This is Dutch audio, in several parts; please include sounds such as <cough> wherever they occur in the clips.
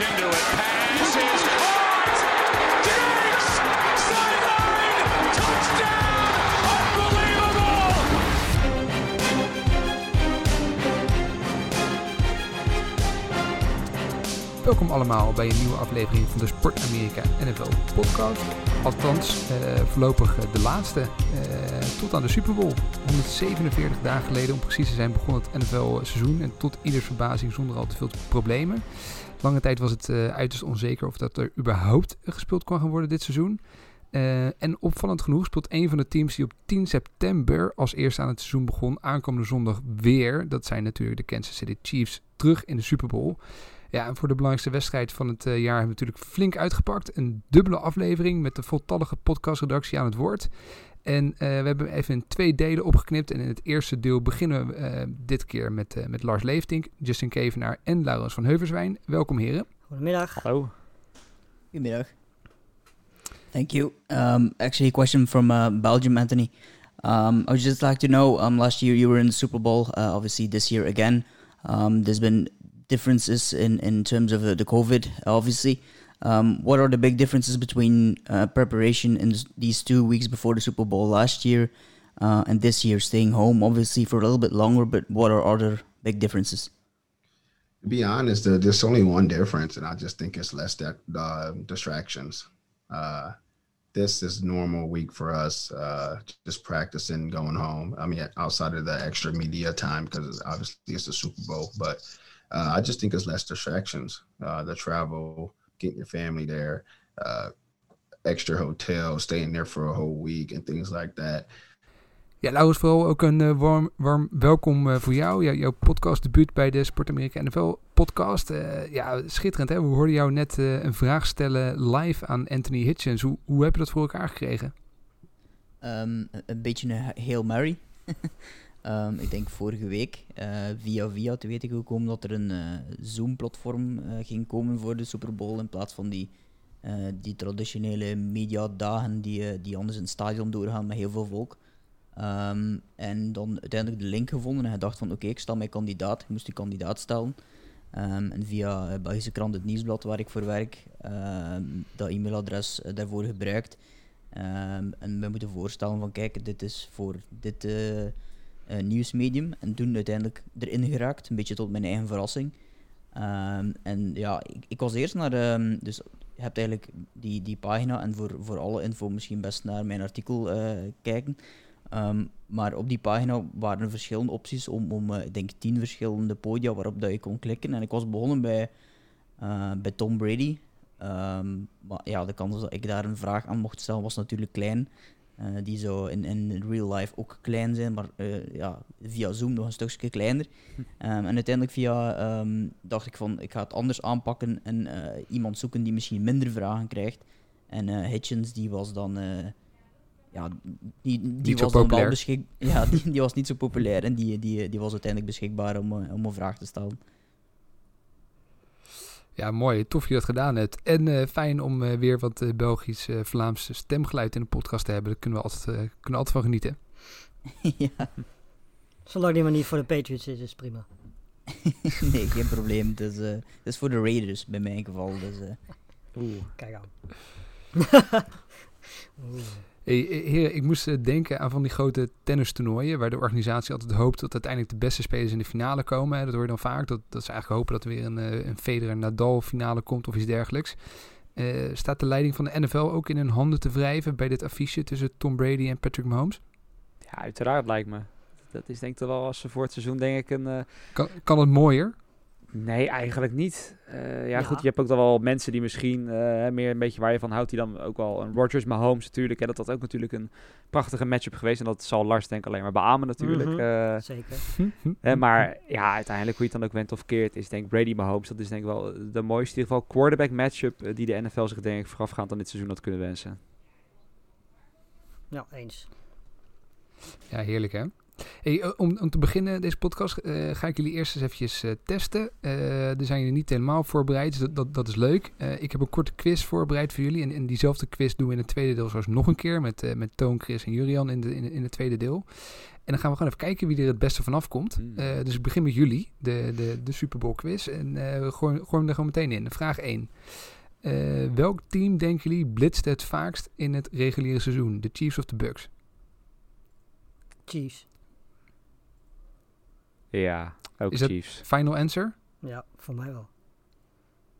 into it. Welkom allemaal bij een nieuwe aflevering van de Sport Amerika NFL podcast. Althans, eh, voorlopig eh, de laatste eh, tot aan de Super Bowl. 147 dagen geleden om precies te zijn begon het NFL seizoen en tot ieders verbazing zonder al te veel problemen. Lange tijd was het eh, uiterst onzeker of dat er überhaupt gespeeld kon gaan worden dit seizoen. En opvallend genoeg speelt een van de teams die op 10 september als eerste aan het seizoen begon, aankomende zondag weer. Dat zijn natuurlijk de Kansas City Chiefs terug in de Super Bowl. Ja, en voor de belangrijkste wedstrijd van het eh, jaar hebben we natuurlijk flink uitgepakt. Een dubbele aflevering met de voltallige podcastredactie aan het woord. En eh, we hebben even in twee delen opgeknipt. En in het eerste deel beginnen we eh, dit keer met, eh, met Lars Leeftink, Justin Kevenaar en Laurens van Heuverswijn. Welkom heren. Goedemiddag. Hallo. Goedemiddag. Thank you. Um, actually, a question from uh, Belgium, Anthony. Um, I would just like to know. Um, last year you were in the Super Bowl. Uh, obviously, this year again. Um, there's been differences in in terms of uh, the COVID. Obviously, um, what are the big differences between uh, preparation in these two weeks before the Super Bowl last year uh, and this year? Staying home, obviously, for a little bit longer. But what are other big differences? To be honest, uh, there's only one difference, and I just think it's less uh, distractions. Uh, this is normal week for us, just practicing, going home. I mean, outside of the extra media time, because obviously it's the Super Bowl, but uh, I just think it's less distractions. Uh, the travel, getting your family there, uh, extra hotel, staying there for a whole week, and things like that. Ja, Laurens, vooral ook een eh, warm, warm welkom eh, voor jou. Jou- jouw podcastdebuut bij de Sport Amerika NFL podcast. Eh, ja, schitterend hè. We hoorden jou net eh, een vraag stellen live aan Anthony Hitchens. Hoe, hoe heb je dat voor elkaar gekregen? Ehm, een- een beetje een Hail Mary. <laughs> Ehm, ik denk vorige week eh, via via te weten gekomen dat er een eh, Zoom-platform eh, ging komen voor de Super Bowl in plaats van die, die traditionele mediadagen die, die anders in het stadion doorgaan met heel veel volk. Ehm, en dan uiteindelijk de link gevonden en gedacht van oké, ik stel mij kandidaat. Ik moest die kandidaat stellen. Ehm, en via Belgische krant Het Nieuwsblad, waar ik voor werk, dat e-mailadres daarvoor gebruikt. En we moeten voorstellen van kijk, dit is voor dit nieuwsmedium. En toen uiteindelijk erin geraakt, een beetje tot mijn eigen verrassing. Ehm, en ja, ik, ik was eerst naar, ehm, dus je hebt eigenlijk die, die pagina en voor, voor alle info misschien best naar mijn artikel eh, kijken. Ehm, maar op die pagina waren er verschillende opties om, om eh, ik denk tien verschillende podia waarop dat je kon klikken. En ik was begonnen bij, eh, bij Tom Brady. Maar ja, de kans dat ik daar een vraag aan mocht stellen was natuurlijk klein. Eh, die zou in, in real life ook klein zijn, maar eh, ja, via Zoom nog een stukje kleiner. Ehm, en uiteindelijk via, ehm, dacht ik van, ik ga het anders aanpakken en eh, iemand zoeken die misschien minder vragen krijgt. En Hitchens, die was dan, ja, die, die Niet zo was dan wel populair. beschik <laughs> Ja, die, die was niet zo populair en die, die, die was uiteindelijk beschikbaar om, om een vraag te stellen. Ja, mooi. Tof dat je dat gedaan hebt. En eh, fijn om eh, weer wat eh, Belgisch-Vlaamse stemgeluid in de podcast te hebben. Daar kunnen we altijd, eh, kunnen we altijd van genieten. <laughs> ja, Zolang die maar niet voor de Patriots is, is het prima. <laughs> nee, geen probleem. Het is, eh, het is voor de Raiders, bij mijn geval. Dus, eh, Oeh, kijk aan. <laughs> Oeh. Eh, heren, ik moest eh, denken aan van die grote tennistoernooien... waar de organisatie altijd hoopt dat uiteindelijk de beste spelers in de finale komen. Dat hoor je dan vaak, dat, dat ze eigenlijk hopen dat er weer een, eh, een Federer-Nadal finale komt of iets dergelijks. Staat de leiding van de NFL ook in hun handen te wrijven... bij dit affiche tussen Tom Brady en Patrick Mahomes? Ja, uiteraard lijkt me. Dat is denk ik wel als ze voor het seizoen denk ik een... Kan, kan het mooier? Nee, eigenlijk niet. Eh, ja, Ja. goed, je hebt ook dan wel mensen die misschien eh, meer een beetje waar je van houdt, die dan ook wel... Een Rodgers, Mahomes natuurlijk. En dat dat ook natuurlijk een prachtige matchup geweest. En dat zal Lars denk ik alleen maar beamen natuurlijk. Mhm. Eh, Zeker. <laughs> Hè, maar ja, uiteindelijk hoe je het dan ook went of keert, is denk ik Brady Mahomes. Dat is denk ik wel de mooiste in ieder geval quarterback matchup die de NFL zich denk ik voorafgaand aan dit seizoen had kunnen wensen. Ja, eens. Ja, heerlijk hè? Hey, eh, om, om te beginnen deze podcast eh, ga ik jullie eerst eens eventjes eh, testen. Eh er zijn jullie niet helemaal voorbereid, dus dat, dat, dat is leuk. Eh, ik heb een korte quiz voorbereid voor jullie. En, en diezelfde quiz doen we in het tweede deel zoals nog een keer. Met, eh, met Toon, Chris en Jurian in, de, in, in het tweede deel. En dan gaan we gewoon even kijken wie er het beste vanaf komt. Hmm. Eh, dus ik begin met jullie, de, de, de Super Bowl quiz. En eh we gooien, gooien hem er gewoon meteen in. Vraag 1. Eh, welk team denken jullie blitst het vaakst in het reguliere seizoen? De Chiefs of de Bucks? Chiefs. Ja, ook Is Chiefs. Final answer? Ja, voor mij wel.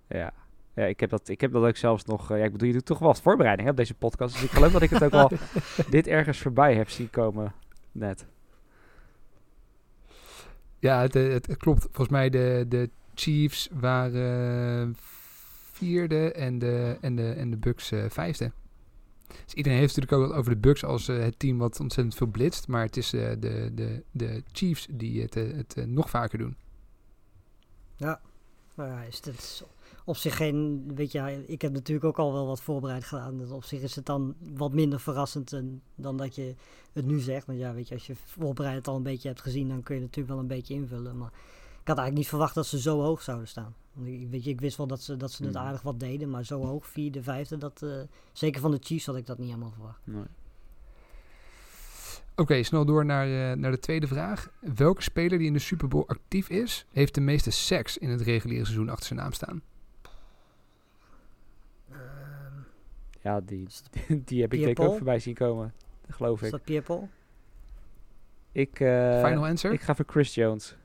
Ja. Ja, ik heb dat, ik heb dat ook zelfs nog... eh, ja, ik bedoel, je doet toch wel wat voorbereiding hè, op deze podcast. Dus ik geloof dat ik het ook al <laughs> dit ergens voorbij heb zien komen net. Ja, het, het, het klopt. Volgens mij de, de Chiefs waren vierde en de, en de, en de Bucks eh, vijfde. Dus iedereen heeft natuurlijk ook wat over de Bucks als eh, het team wat ontzettend veel blitst. Maar het is eh, de, de, de Chiefs die het, eh, het nog vaker doen. Ja, is het op zich geen, weet je, ik heb natuurlijk ook al wel wat voorbereid gedaan. Op zich is het dan wat minder verrassend en, dan dat je het nu zegt. Want ja, weet je, als je voorbereid al een beetje hebt gezien, dan kun je natuurlijk wel een beetje invullen. Maar had eigenlijk niet verwacht dat ze zo hoog zouden staan. Want ik, weet je, ik wist wel dat ze, dat ze het Hmm. aardig wat deden, maar zo hoog, vierde, vijfde, dat, eh, zeker van de Chiefs had ik dat niet helemaal verwacht. Nee. Oké, snel door naar, eh, naar de tweede vraag. Welke speler die in de Super Bowl actief is, heeft de meeste seks in het reguliere seizoen achter zijn naam staan? Ehm, Ja, die, is dat, <laughs> die heb ik denk ik ook voorbij zien komen. Geloof is ik. dat Pierre Paul? Ik, eh, Final answer? ik ga voor Chris Jones.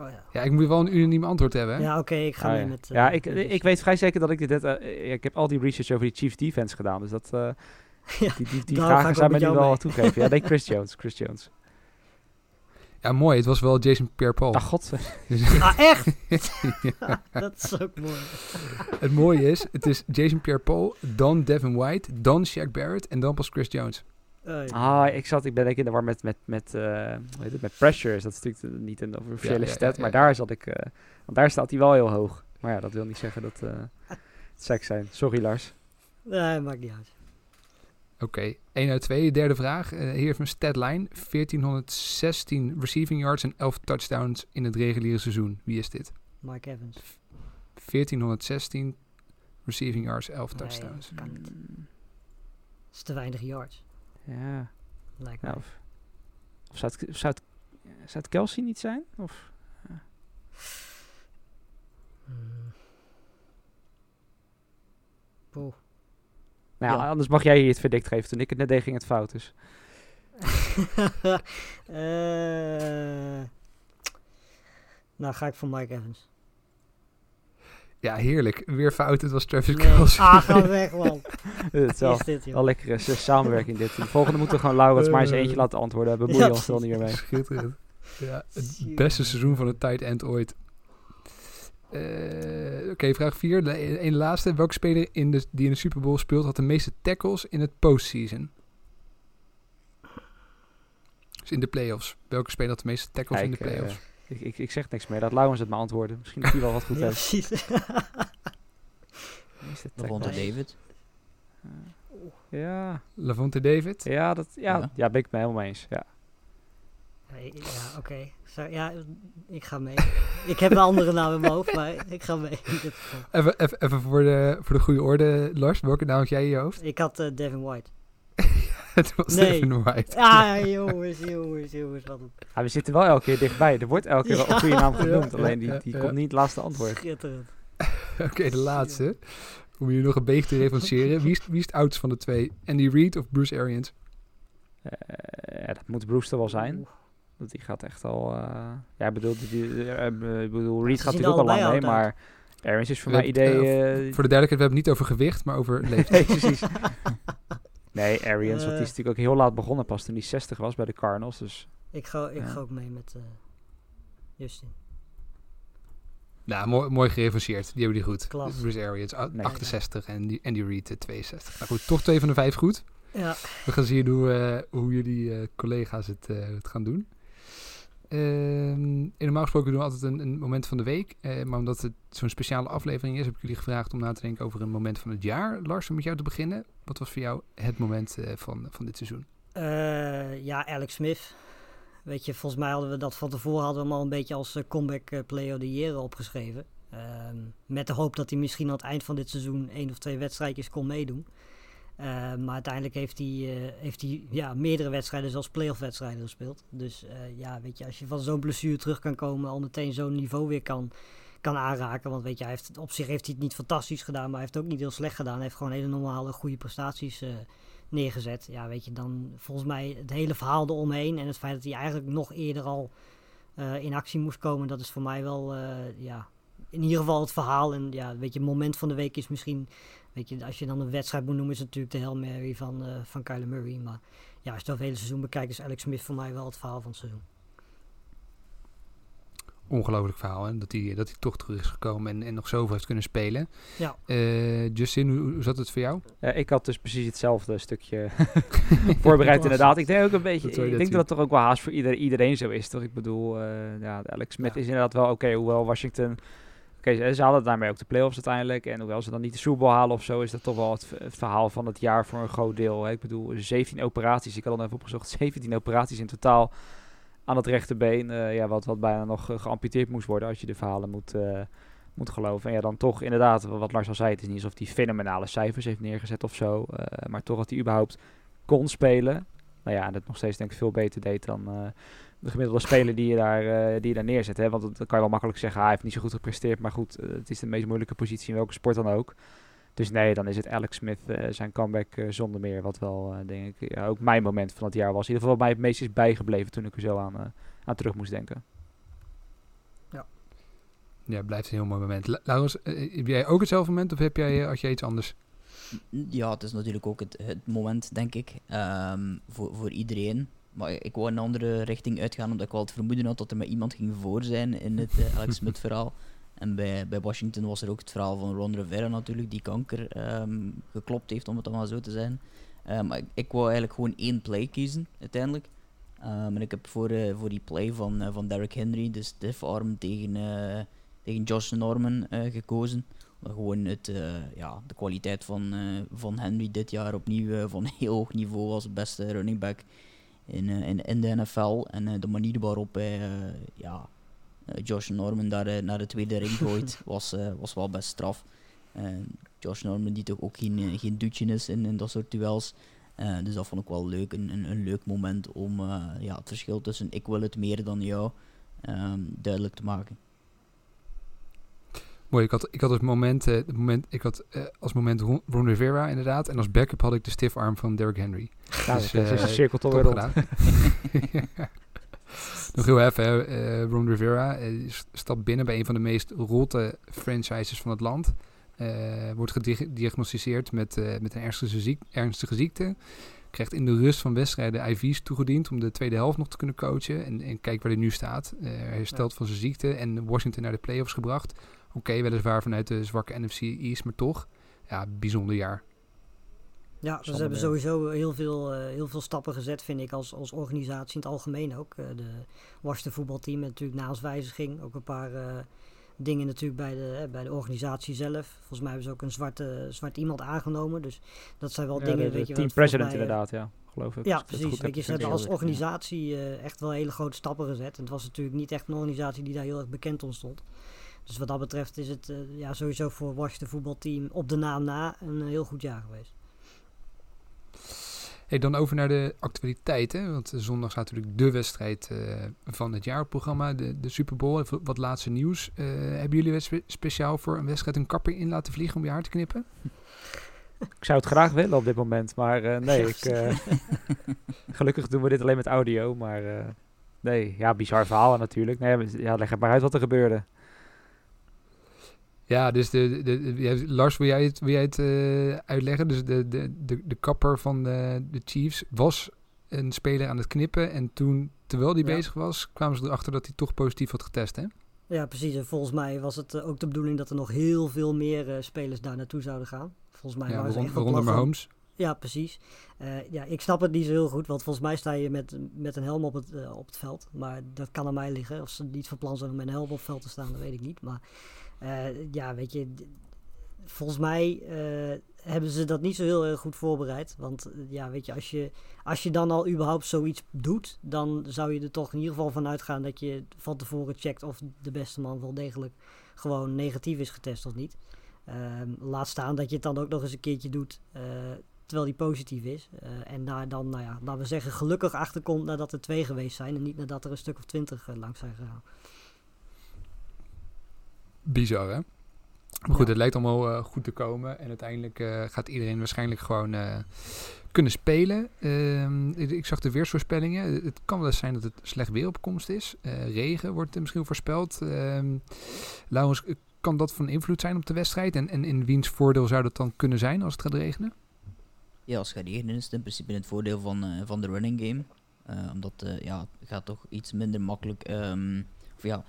Oh ja. Ja, ik moet wel een unaniem antwoord hebben. hè? Ja, oké, ik ga Ah, mee ja. met... eh, ja, ik, ik dus- weet vrij zeker dat ik dit... ja, ik heb al die research over die Chiefs defense gedaan. Dus dat, eh, <laughs> Ja, die, die, die vragen ik zijn ook mij met nu jou wel toegeven. Ja, nee, <laughs> Chris Jones. Chris Jones. Ja, mooi. Het was wel Jason Pierre-Paul. Ach, god. <laughs> Ah, echt? Dat is ook mooi. Het mooie is, het is Jason Pierre-Paul, dan Devin White, dan Shaq Barrett en dan pas Chris Jones. Ja. Ah, ik zat, ik ben denk ik in de war met, met, met, eh, hoe heet het, met pressures. Dat is natuurlijk niet een officiële Ja, ja, ja, stat, ja. maar daar zat ik, eh, want daar staat hij wel heel hoog. Maar ja, dat wil niet zeggen dat eh het seks zijn. Sorry Lars. Nee, maakt niet uit. Oké, 1 uit 2. Derde vraag. Hier heeft een statline. 1416 receiving yards en 11 touchdowns in het reguliere seizoen. Wie is dit? Mike Evans. 1416 receiving yards, 11 Nee. touchdowns. Kan niet. Dat is te weinig yards, Ja, lijkt nou, mij. of, of zou, het, zou, het, zou het Kelsey niet zijn? Of, Hmm. Poeh. nou, ja, Ja. anders mag jij hier het verdict geven. Toen ik het net deed, ging het fout. Dus. <laughs> Eh, nou, ga ik voor Mike Evans. Ja, heerlijk. Weer fout. Het was Travis Nee. Kelce. Ah, ga weg, man. <laughs> <laughs> Het is wel, Is dit, lekkere s- samenwerking dit. De volgende moeten we gewoon Laurens maar eens eentje laten antwoorden. We bemoeien Ja, ons er wel niet meer mee. Schitterend. Ja, het beste seizoen van de tight end ooit. Eh, Oké, vraag 4. De een laatste. Welke speler in de, die in de Super Bowl speelt had de meeste tackles in het postseason? Dus in de playoffs. Welke speler had de meeste tackles in de eh, playoffs? Ik, ik, ik zeg niks meer. Laat Laurens het maar antwoorden. Misschien dat hij wel wat goed <laughs> Ja, heeft. precies. <laughs> Lavonte? David. Ja, Lavonte David? ja, dat, ja, Ja. ja. ben ik het mee helemaal eens. Ja. Nee, ja, oké. Zo, Ja, ik ga mee. ik heb een andere naam in mijn hoofd, maar ik ga mee. Even, even, even voor, de, voor de goede orde, Lars. Welke naam had jij in je hoofd? Ik had eh, Devin White. <laughs> Het was Nee. Devin White. Ah, jongens, jongens, jongens. Wat een Ah, we zitten wel elke keer dichtbij. Er wordt elke keer wel een goede naam Ja. genoemd. Ja, Alleen die, ja, die ja. komt niet het laatste antwoord. schitterend. <laughs> Oké, de laatste. Om jullie nog een beetje te referentiëren. Wie is, wie is het oudste van de twee? Andy Reid of Bruce Arians? Eh, ja, dat moet Brewster wel zijn. Want die gaat echt al... eh, ja, ik bedoel, die, eh, ik bedoel Reed ze gaat natuurlijk ook al lang mee. Maar Arians is voor mijn hebben, idee... Voor de duidelijkheid, we hebben het niet over gewicht, maar over <laughs> leeftijd. nee, precies. Nee, Arians, want die Eh. is natuurlijk ook heel laat begonnen. Pas toen hij 60 was bij de Cardinals. Dus Ik ga, ik Ja. ga ook mee met eh, Justin. Nou, mooi, mooi gereferentieerd. Die hebben die goed. Klas. Bruce Arians, a- Nee. 68 en die, Andy Reid, eh, 62. Nou goed, toch twee van de vijf goed. Ja, We gaan zien hoe, eh, hoe jullie eh, collega's het, eh, het gaan doen. Ehm, en normaal gesproken doen we altijd een, moment van de week. eh, maar omdat het zo'n speciale aflevering is, heb ik jullie gevraagd om na te denken over een moment van het jaar. Lars, om met jou te beginnen. Wat was voor jou het moment eh, van, van dit seizoen? Eh, ja, Alex Smith. Weet je, volgens mij hadden we dat van tevoren hadden we al een beetje als comeback player of the year opgeschreven. Ehm, met de hoop dat hij misschien aan het eind van dit seizoen één of twee wedstrijdjes kon meedoen. Eh, maar uiteindelijk heeft hij, eh, heeft hij ja, meerdere wedstrijden, zelfs playoff wedstrijden gespeeld. Dus eh, ja, weet je, als je van zo'n blessure terug kan komen, al meteen zo'n niveau weer kan, kan aanraken. Want weet je, hij heeft, op zich heeft hij het niet fantastisch gedaan, maar hij heeft het ook niet heel slecht gedaan. Hij heeft gewoon hele normale, goede prestaties neergezet. Ja, weet je, dan volgens mij het hele verhaal eromheen en het feit dat hij eigenlijk nog eerder al in actie moest komen, dat is voor mij wel, ja, in ieder geval het verhaal. En ja, weet je, moment van de week is misschien, weet je, als je dan een wedstrijd moet noemen, is het natuurlijk de Hail Mary van, eh van Kyler Murray. Maar ja, als je het over het hele seizoen bekijkt, is Alex Smith voor mij wel het verhaal van het seizoen. Ongelooflijk verhaal, hè? Dat hij, dat hij toch terug is gekomen en, en nog zoveel heeft kunnen spelen. Ja. Eh, Justin, hoe, hoe zat het voor jou? Ik had dus precies hetzelfde stukje <laughs> voorbereid inderdaad. Ik denk ook een beetje, Dat ik dat denk dat het toch ook wel haast voor ieder, iedereen zo is, toch? Ik bedoel, eh, ja, Alex Smith Ja. is inderdaad wel oké, hoewel Washington... Oké, ze, halen daarmee ook de playoffs uiteindelijk. En hoewel ze dan niet de Super halen of zo, is dat toch wel het, verhaal van het jaar voor een groot deel. Ik bedoel, 17 operaties. Ik had dan even opgezocht, <laughs> 17 operaties in totaal aan het rechterbeen. eh ja, wat, wat bijna nog eh, geamputeerd moest worden als je de verhalen moet, eh, moet geloven. En ja, dan toch inderdaad, wat Lars al zei, het is niet alsof hij fenomenale cijfers heeft neergezet of zo. maar toch dat hij überhaupt kon spelen. Nou ja, en dat nog steeds denk ik veel beter deed dan de gemiddelde speler die je daar, eh, die je daar neerzet. Hè? Want dat- dan kan je wel makkelijk zeggen, ah, hij heeft niet zo goed gepresteerd. Maar goed, eh, het is de meest moeilijke positie in welke sport dan ook. Dus nee, dan is het Alex Smith eh, zijn comeback eh, zonder meer. Wat wel, eh, denk ik, ja, ook mijn moment van het jaar was. In ieder geval wat mij het meest is bijgebleven toen ik er zo aan, eh, aan terug moest denken. Ja, blijft een heel mooi moment. La- Laurens, heb jij ook hetzelfde moment of heb jij, had jij iets anders? Ja, het is natuurlijk ook het, het moment, denk ik, ehm, voor, voor iedereen. Maar ik wou een andere richting uitgaan, omdat ik wel het vermoeden had dat er met iemand ging voor zijn in het eh, Alex Smith <laughs> verhaal. En bij, bij Washington was er ook het verhaal van Ron Rivera natuurlijk, die kanker ehm, geklopt heeft, om het dan maar zo te zijn. Eh, maar ik, ik wou eigenlijk gewoon één play kiezen, uiteindelijk. Ehm, en ik heb voor, eh, voor die play van, eh, van Derrick Henry, de stiff arm tegen, tegen Josh Norman, gekozen. Maar gewoon het, ja, de kwaliteit van, van Henry dit jaar opnieuw van <laughs> heel hoog niveau als beste running back in, eh, in, in de NFL. En eh, de manier waarop hij eh, ja, Josh Norman daar naar de tweede ring <laughs> gooit, was, was wel best straf. Josh Norman die toch ook geen, geen dutje is in, in dat soort duels. Dus dat vond ik wel leuk. Een, een, een leuk moment om ja, het verschil tussen ik wil het meer dan jou ehm, duidelijk te maken. Mooi, ik had, ik had het moment, eh, moment ik had eh, als moment Ron, Ron Rivera inderdaad. En als backup had ik de stiff arm van Derrick Henry. Ja, Dus, dus, is eh, een cirkel toch weer rond. <laughs> Nog heel even, hè. eh, Ron Rivera eh, stapt binnen bij een van de meest rotte franchises van het land. Eh, wordt gediagnosticeerd met, eh, met een ernstige, ziek, ernstige ziekte. Krijgt in de rust van wedstrijden IV's toegediend om de tweede helft nog te kunnen coachen. En, en kijk waar hij nu staat. Eh, hij herstelt van zijn ziekte en Washington naar de playoffs gebracht. Oké, weliswaar vanuit de zwakke NFC East, maar toch. Ja, bijzonder jaar. Ja, dus ze hebben sowieso heel veel, eh, heel veel stappen gezet, vind ik, als, als organisatie in het algemeen ook. Eh, de Washington voetbalteam met natuurlijk naast wijziging ook een paar eh, dingen natuurlijk bij de, eh, bij de organisatie zelf. Volgens mij hebben ze ook een zwarte, zwart iemand aangenomen, dus dat zijn wel Ja, dingen, de, de weet je team president mij, eh, inderdaad, ja. Geloof ik. Ja, ik het precies. goed Weet je, ze hebben als organisatie eh, echt wel hele grote stappen gezet. En het was natuurlijk niet echt een organisatie die daar heel erg bekend om stond. Dus wat dat betreft is het eh, ja, sowieso voor Washington voetbalteam op de naam na een eh, heel goed jaar geweest. Hey, dan over naar de actualiteiten. Want zondag staat natuurlijk de wedstrijd eh, van het jaar op het programma. De, de Super Bowl. Even wat laatste nieuws. Eh, hebben jullie spe- speciaal voor een wedstrijd een kapper in laten vliegen om je haar te knippen? <laughs> Ik zou het graag willen op dit moment, maar eh, nee. Ik, eh, <laughs> gelukkig doen we dit alleen met audio, maar eh, nee. Ja, bizar verhaal natuurlijk. Nee, ja, leg het maar uit wat er gebeurde. Ja, dus de, de, Lars, wil jij het, wil jij het eh, uitleggen? Dus de, de, de, de kapper van de, de Chiefs was een speler aan het knippen. En toen, terwijl hij Ja. bezig was, kwamen ze erachter dat hij toch positief had getest, hè? Ja, precies. En volgens mij was het eh, ook de bedoeling dat er nog heel veel meer eh, spelers daar naartoe zouden gaan. Volgens mij Ja, waren ze echt waaronder Mahomes. Ja, precies. Ja, ik snap het niet zo heel goed, want volgens mij sta je met, met een helm op het, op het veld. Maar dat kan aan mij liggen. Of ze niet van plan zijn om met een helm op het veld te staan, dat weet ik niet. Maar ja, weet je, volgens mij eh, hebben ze dat niet zo heel erg goed voorbereid. Want eh, ja, weet je als, je, als je dan al überhaupt zoiets doet, dan zou je er toch in ieder geval van uitgaan dat je van tevoren checkt of de beste man wel degelijk gewoon negatief is getest of niet. Ehm, laat staan dat je het dan ook nog eens een keertje doet eh, terwijl die positief is. Eh, en daar dan, nou ja, laten we zeggen, gelukkig achterkomt nadat er twee geweest zijn en niet nadat er een stuk of twintig eh, langs zijn gegaan. Bizar, hè? Maar goed, Ja. het lijkt allemaal eh, goed te komen. En uiteindelijk eh, gaat iedereen waarschijnlijk gewoon eh, kunnen spelen. Ehm, ik, ik zag de weersvoorspellingen. Het kan wel eens zijn dat het slecht weer op komst is. Regen wordt er misschien voorspeld. Ehm Laurens, kan dat van invloed zijn op de wedstrijd? En, en in wiens voordeel zou dat dan kunnen zijn als het gaat regenen? Ja, als het gaat regenen is het in principe in het voordeel van, van de running game. Omdat ja, het gaat toch iets minder makkelijk. ehm, of ja,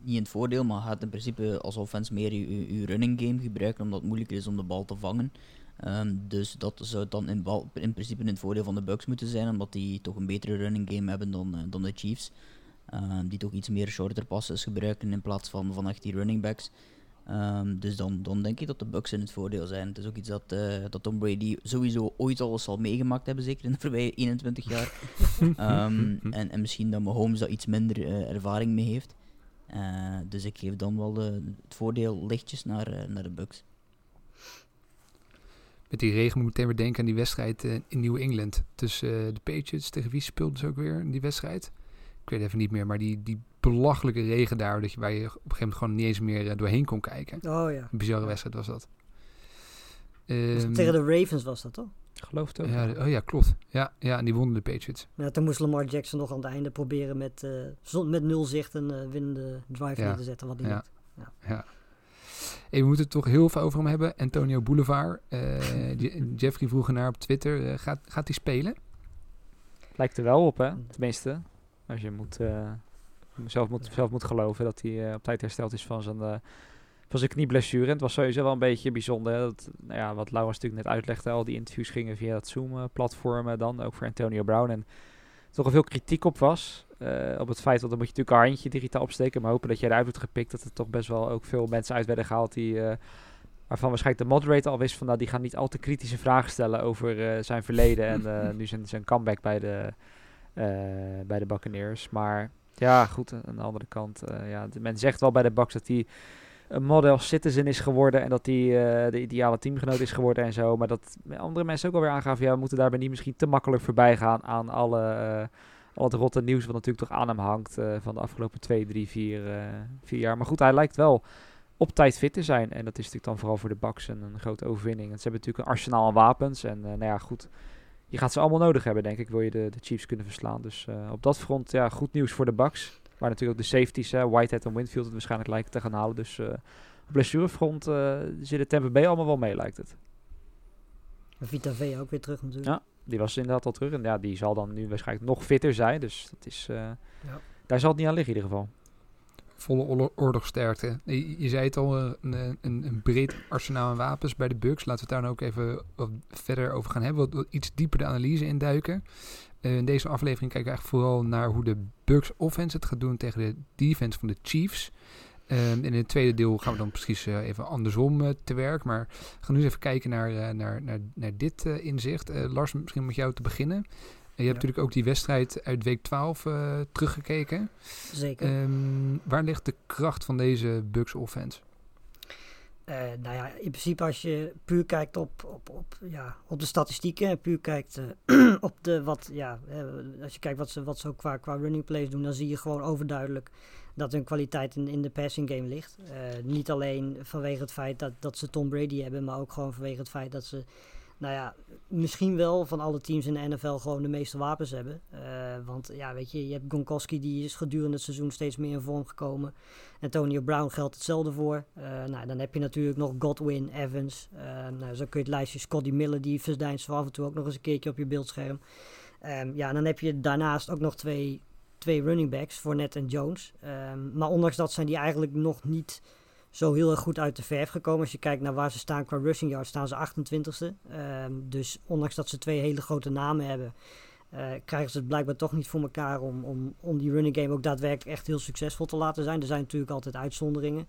niet in het voordeel, maar gaat in principe als offense meer je, running game gebruiken. Omdat het moeilijker is om de bal te vangen. Ehm, dus dat zou dan in, bal, in principe in het voordeel van de Bucks moeten zijn. Omdat die toch een betere running game hebben dan, eh, dan de Chiefs. Ehm, die toch iets meer shorter passes gebruiken in plaats van, van echt die running backs. Ehm, dus dan, dan denk ik dat de Bucks in het voordeel zijn. Het is ook iets dat, eh, dat Tom Brady sowieso ooit al eens zal meegemaakt hebben, zeker in de voorbije 21 jaar. <laughs> En, en misschien dat Mahomes daar iets minder eh, ervaring mee heeft. Eh, dus ik geef dan wel de, het voordeel lichtjes naar, eh, naar de Bucks. Met die regen moet ik meteen weer denken aan die wedstrijd eh, in New England. Tussen de Patriots. Tegen wie speelden ze ook weer in die wedstrijd? Ik weet even niet meer. Maar die, die belachelijke regen daar. Dat je, waar je op een gegeven moment gewoon niet eens meer doorheen kon kijken. Oh ja. Een bizarre wedstrijd was dat. Ehm, Tegen de Ravens was dat toch? Geloof het ook. ja, oh ja, klopt. Ja, ja, en die wonnen de Patriots. Ja, toen moest Lamar Jackson nog aan het einde proberen met, eh, zon- met nul zicht een eh, winnende drive Ja. neer te zetten. Wat niet Ja. Ja. Hey, we moeten het toch heel veel over hem hebben. Antonio Boulevard. Eh, <laughs> Je- Jeffrey vroeg naar op Twitter. eh, gaat, gaat hij spelen? Lijkt er wel op, hè? Tenminste, als je moet, eh, zelf, moet, zelf moet geloven dat hij eh, op tijd hersteld is van zijn, eh, van zijn knieblessure. En het was sowieso wel een beetje bijzonder. Hè? Dat, nou ja, wat Laurens natuurlijk net uitlegde, al die interviews gingen via dat Zoom-platform dan, ook voor Antonio Brown. En er toch wel veel kritiek op was. eh, op het feit dat dan moet je natuurlijk een handje digitaal opsteken. Maar hopen dat je eruit wordt gepikt. Dat er toch best wel ook veel mensen uit werden gehaald die... eh, waarvan waarschijnlijk de moderator al wist van... Nou, die gaan niet al te kritische vragen stellen over eh, zijn verleden. En <laughs> nu zijn, zijn comeback bij de, bij de Buccaneers. Maar ja, goed, aan de andere kant... ja, de- men zegt wel bij de Bucks dat hij een model citizen is geworden... en dat hij eh, de ideale teamgenoot is geworden en zo. Maar dat andere mensen ook alweer aangaven... ja, we moeten daarbij niet misschien te makkelijk voorbij gaan... aan alle, al het rotte nieuws wat natuurlijk toch aan hem hangt... eh, van de afgelopen twee, drie, vier, vier jaar. Maar goed, hij lijkt wel op tijd fit te zijn. En dat is natuurlijk dan vooral voor de Bucks een, een grote overwinning. En ze hebben natuurlijk een arsenaal aan wapens. En nou ja, goed... Je gaat ze allemaal nodig hebben, denk ik, wil je de, de Chiefs kunnen verslaan. Dus op dat front, ja, goed nieuws voor de Bucks. Waar natuurlijk ook de safeties, hè, Whitehead en Winfield, het waarschijnlijk lijken te gaan halen. Dus eh, op blessurefront eh zit Tampa Bay allemaal wel mee, lijkt het. Vita V ook weer terug natuurlijk. Ja. Die was inderdaad al terug. En ja, die zal dan nu waarschijnlijk nog fitter zijn. Dus dat is, eh, daar zal het niet aan liggen in ieder geval. Volle oorlog- oorlogsterkte. Je, je zei het al, eh, een, een, een breed arsenaal aan wapens bij de Bucks. Laten we het daar nou ook even wat verder over gaan hebben. Wat, wat iets dieper de analyse induiken. Eh, in deze aflevering kijken we eigenlijk vooral naar hoe de Bucks offense het gaat doen tegen de defense van de Chiefs. Ehm, en in het tweede deel gaan we dan precies eh, even andersom eh, te werk. Maar we gaan nu eens even kijken naar, eh, naar, naar, naar dit eh, inzicht. Eh, Lars, misschien met jou te beginnen. Eh, je hebt natuurlijk ook die wedstrijd uit week 12 eh, teruggekeken. Zeker. Ehm, waar ligt de kracht van deze Bucks offense? Eh, nou ja, in principe als je puur kijkt op, op, op, ja, op de statistieken en puur kijkt eh, <clears throat> op de wat, ja, eh, als je kijkt wat ze, wat ze ook qua, qua running plays doen, dan zie je gewoon overduidelijk dat hun kwaliteit in, in de passing game ligt. Niet alleen vanwege het feit dat, dat ze Tom Brady hebben, maar ook gewoon vanwege het feit dat ze, nou ja, misschien wel van alle teams in de NFL gewoon de meeste wapens hebben. Eh, want ja, weet je, je hebt Gronkowski die is gedurende het seizoen steeds meer in vorm gekomen. Antonio Brown geldt hetzelfde voor. Eh, nou, dan heb je natuurlijk nog Godwin, Evans. Eh, nou, zo kun je het lijstje Scotty Miller, die verdijnt zo af en toe ook nog eens een keertje op je beeldscherm. Ehm, ja, en dan heb je daarnaast ook nog twee, twee running backs, Fournette en Jones. Ehm, maar ondanks dat zijn die eigenlijk nog niet zo heel erg goed uit de verf gekomen. Als je kijkt naar waar ze staan qua rushing yards, staan ze 28ste. Ehm, dus ondanks dat ze twee hele grote namen hebben, eh, krijgen ze het blijkbaar toch niet voor elkaar om, om, om die running game ook daadwerkelijk echt heel succesvol te laten zijn. Er zijn natuurlijk altijd uitzonderingen.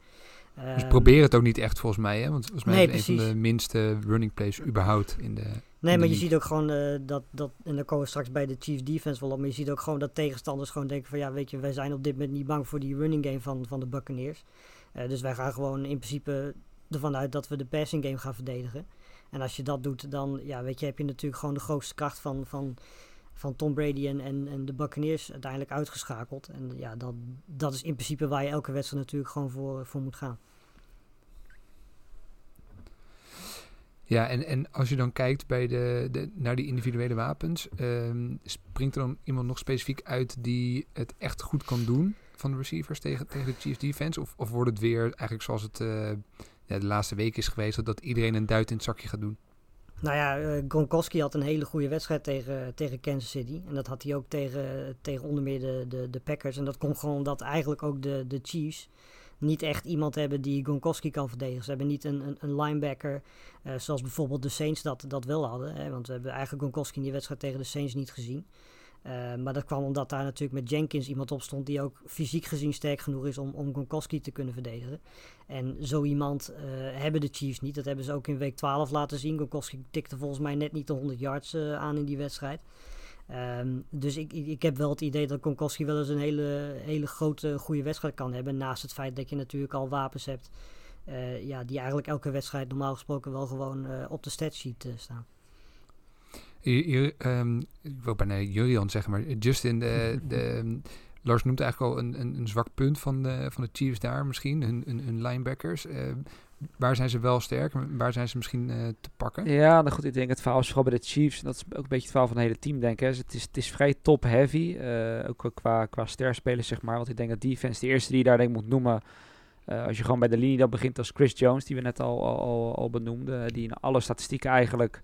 Dus Ehm, probeer het ook niet echt volgens mij, hè? Want volgens mij Nee, is het een van de minste running plays überhaupt in de... Nee, in maar de je ziet ook gewoon eh, dat, dat, en dan komen we straks bij de Chiefs defense wel op, maar je ziet ook gewoon dat tegenstanders gewoon denken van ja, weet je, wij zijn op dit moment niet bang voor die running game van, van de Buccaneers. Eh, dus wij gaan gewoon in principe ervan uit dat we de passing game gaan verdedigen. En als je dat doet, dan ja, weet je, heb je natuurlijk gewoon de grootste kracht van, van, van Tom Brady en, en, en de Buccaneers uiteindelijk uitgeschakeld. En ja, dat, dat is in principe waar je elke wedstrijd natuurlijk gewoon voor, voor moet gaan. Ja, en, en als je dan kijkt bij de, de, naar die individuele wapens, ehm, springt er dan iemand nog specifiek uit die het echt goed kan doen van de receivers tegen, tegen de Chiefs defense? Of, of wordt het weer eigenlijk zoals het eh, de laatste week is geweest, dat iedereen een duit in het zakje gaat doen? Nou ja, eh, Gronkowski had een hele goede wedstrijd tegen, tegen Kansas City. En dat had hij ook tegen, tegen onder meer de, de, de Packers. En dat komt gewoon omdat eigenlijk ook de, de Chiefs niet echt iemand hebben die Gronkowski kan verdedigen. Ze hebben niet een, een, een linebacker eh, zoals bijvoorbeeld de Saints dat, dat wel hadden. Hè, want we hebben eigenlijk Gronkowski in die wedstrijd tegen de Saints niet gezien. Eh, maar dat kwam omdat daar natuurlijk met Jenkins iemand op stond die ook fysiek gezien sterk genoeg is om, om Gronkowski te kunnen verdedigen. En zo iemand eh, hebben de Chiefs niet. Dat hebben ze ook in week 12 laten zien. Gronkowski tikte volgens mij net niet de 100 yards eh, aan in die wedstrijd. Ehm, dus ik, ik, heb wel het idee dat Gronkowski wel eens een hele, hele grote, goede wedstrijd kan hebben. Naast het feit dat je natuurlijk al wapens hebt ja, die eigenlijk elke wedstrijd normaal gesproken wel gewoon op de statsheet staan. Ehm, ik wil bijna Jurian zeggen, maar Justin, de, de, <laughs> ehm, Lars noemt eigenlijk al een, een, een zwak punt van de, van de Chiefs daar misschien, hun, hun, hun linebackers. Ehm, waar zijn ze wel sterk waar zijn ze misschien eh, te pakken? Ja, nou goed, ik denk het verhaal is vooral bij de Chiefs. en Dat is ook een beetje het verhaal van het hele team, denk ik. Dus Het is, het is vrij top-heavy, eh, ook qua, qua sterspelers, zeg maar. Want ik denk dat defense, de eerste die je daar denk ik moet noemen... eh, als je gewoon bij de linie dan begint als Chris Jones, die we net al, al, al, al benoemden. Die in alle statistieken eigenlijk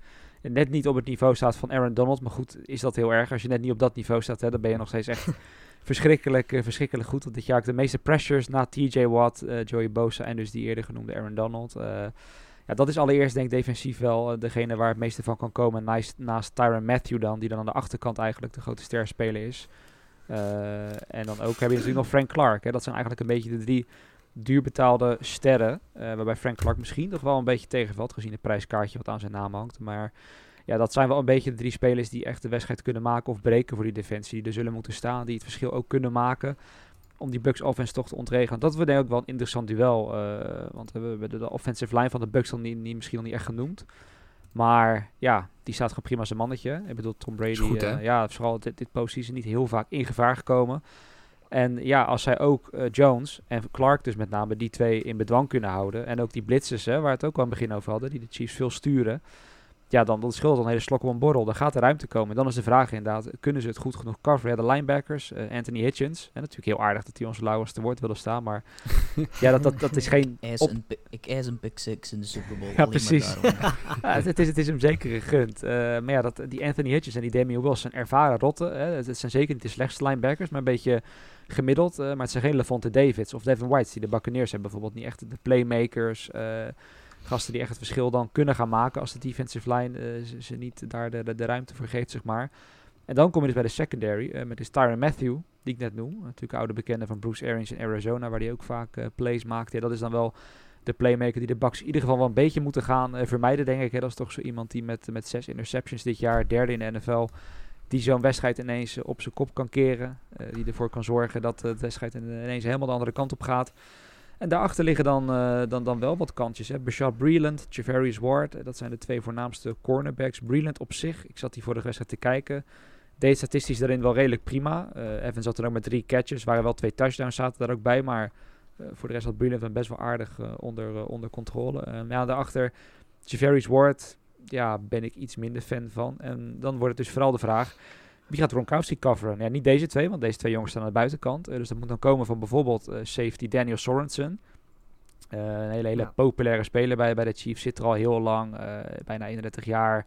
net niet op het niveau staat van Aaron Donald. Maar goed, is dat heel erg. Als je net niet op dat niveau staat, hè, dan ben je nog steeds echt <laughs> verschrikkelijk, eh, verschrikkelijk goed. Want dit jaar ook de meeste pressures na TJ Watt, eh, Joey Bosa en dus die eerder genoemde Aaron Donald. Eh, ja, dat is allereerst denk ik defensief wel degene waar het meeste van kan komen. Naast, naast Tyron Matthew dan, die dan aan de achterkant eigenlijk de grote sterspeler is. Eh, en dan ook heb je natuurlijk nog Frank Clark. Hè. Dat zijn eigenlijk een beetje de drie duurbetaalde sterren. eh, waarbij Frank Clark misschien nog wel een beetje tegenvalt, gezien het prijskaartje wat aan zijn naam hangt. Maar ja, dat zijn wel een beetje de drie spelers die echt de wedstrijd kunnen maken of breken voor die defensie. Die er zullen moeten staan, die het verschil ook kunnen maken om die Bucks offense toch te ontregelen. Dat wordt denk ik ook wel een interessant duel. eh, want we hebben de, offensive line van de Bucks dan niet, niet, misschien nog niet echt genoemd. Maar ja, die staat gewoon prima zijn mannetje. Ik bedoel, Tom Brady, Is goed, hè? eh, ja, vooral dit, dit postseason niet heel vaak in gevaar gekomen. En ja, als zij ook eh, Jones en Clark dus met name die twee in bedwang kunnen houden. En ook die blitzers, hè, waar het ook al aan het begin over hadden, die de Chiefs veel sturen. Ja, dan dat scheelt dan een hele slok op een borrel. Dan gaat er ruimte komen. En dan is de vraag inderdaad, kunnen ze het goed genoeg coveren? Ja, de linebackers, eh, Anthony Hitchens. En natuurlijk heel aardig dat hij ons lauwers te woord wilde staan. Maar <laughs> ja, dat, dat, dat is geen... Op- een ik eis een pick six in de Super Bowl. Ja, precies. <laughs> Ja, het, het is, het is hem zeker gegund. Eh, maar ja, dat, die Anthony Hitchens en die Damian Wilson zijn ervaren rotten. Hè. Het, het zijn zeker niet de slechtste linebackers, maar een beetje gemiddeld. eh, maar het zijn geen Levante Davids of Devin Whites die de Buccaneers hebben. Bijvoorbeeld niet echt de playmakers. Gasten die echt het verschil dan kunnen gaan maken als de defensive line eh, ze, ze niet daar de, de, ruimte voor geeft, zeg maar. En dan kom je dus bij de secondary eh, met dus Tyron Matthew, die ik net noem. Natuurlijk oude bekende van Bruce Arians in Arizona, waar hij ook vaak eh, plays maakt. Ja, dat is dan wel de playmaker die de Bucks in ieder geval wel een beetje moeten gaan vermijden, denk ik. Hè. Dat is toch zo iemand die met, met zes interceptions dit jaar, derde in de NFL, die zo'n wedstrijd ineens op zijn kop kan keren. die ervoor kan zorgen dat de wedstrijd ineens helemaal de andere kant op gaat. En daarachter liggen dan, eh, dan, dan wel wat kantjes. Hè. Breeland, Javarius Ward, eh, dat zijn de twee voornaamste cornerbacks. Breeland op zich, ik zat die vorige wedstrijd te kijken, deed statistisch daarin wel redelijk prima. Eh Evans zat er ook met drie catches, waren wel twee touchdowns zaten daar ook bij, maar voor de rest had Breeland hem best wel aardig onder, onder controle. Ja, daarachter Javarius Ward, ja, ben ik iets minder fan van. En dan wordt het dus vooral de vraag, wie gaat Gronkowski coveren? Ja, niet deze twee, want deze twee jongens staan aan de buitenkant. Eh, dus dat moet dan komen van bijvoorbeeld eh, safety Daniel Sorensen. Eh, een hele, hele Ja. populaire speler bij, bij de Chiefs. Zit er al heel lang, bijna 31 jaar.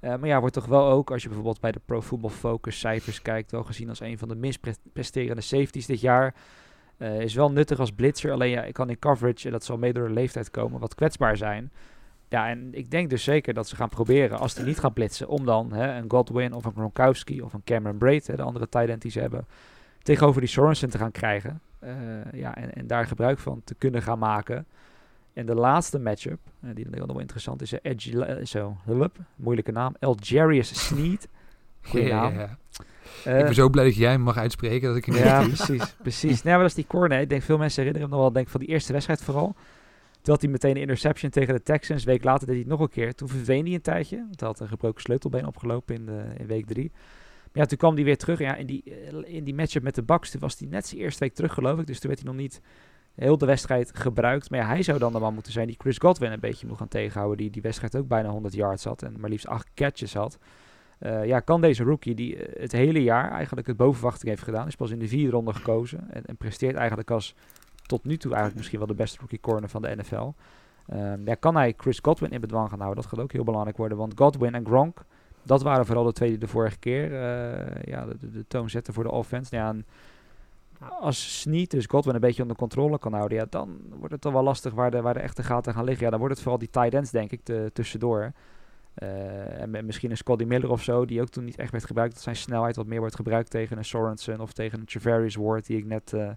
Maar ja, wordt toch wel ook, als je bijvoorbeeld bij de Pro Football Focus cijfers kijkt, wel gezien als een van de minst pre- presterende safeties dit jaar. Is wel nuttig als blitzer, alleen ja, ik kan in coverage, en dat zal mee door de leeftijd komen, wat kwetsbaar zijn. Ja, en ik denk dus zeker dat ze gaan proberen, als hij niet gaat blitsen, om dan hè, een Godwin of een Gronkowski of een Cameron Braid, hè, de andere tight die ze hebben, tegenover die Sorensen te gaan krijgen. Eh, ja, en, en daar gebruik van te kunnen gaan maken. En de laatste matchup, uh, die nog wel interessant is, uh, zo, hup, moeilijke naam, Algerius Sneed. Goeie naam. Ik ben zo blij dat jij hem mag uitspreken dat ik hem Ja, precies, precies. Nee, maar dat is die corner. Ik denk veel mensen herinneren hem nog wel, denk van die eerste wedstrijd vooral. Had hij meteen een interception tegen de Texans. Week later deed hij het nog een keer. Toen verdween hij een tijdje. Want hij had een gebroken sleutelbeen opgelopen in, de, in week drie. Maar ja, toen kwam hij weer terug. Ja, in die, in die matchup met de Bucks, toen was hij net zijn eerste week terug, geloof ik. Dus toen werd hij nog niet heel de wedstrijd gebruikt. Maar ja, hij zou dan de man moeten zijn die Chris Godwin een beetje moet gaan tegenhouden. Die die wedstrijd ook bijna 100 yards had en maar liefst 8 catches had. Uh, ja, kan deze rookie die het hele jaar eigenlijk het bovenwachting heeft gedaan. Is pas in de vierde ronde gekozen. En, en presteert eigenlijk als tot nu toe eigenlijk misschien wel de beste rookie corner van de NFL. Um, ja, kan hij Chris Godwin in bedwang gaan houden? Dat gaat ook heel belangrijk worden. Want Godwin en Gronk, dat waren vooral de twee die de vorige keer uh, ja, de, de, toon zetten voor de offense. Ja, en als Sneed dus Godwin een beetje onder controle kan houden, ja, dan wordt het toch wel lastig waar de, waar de echte gaten gaan liggen. Ja, dan wordt het vooral die tight ends, denk ik, de, tussendoor. Uh, en misschien een Scotty Miller of zo, die ook toen niet echt werd gebruikt. Dat zijn snelheid wat meer wordt gebruikt tegen een Sorensen of tegen een Travarius Ward, die ik net, uh,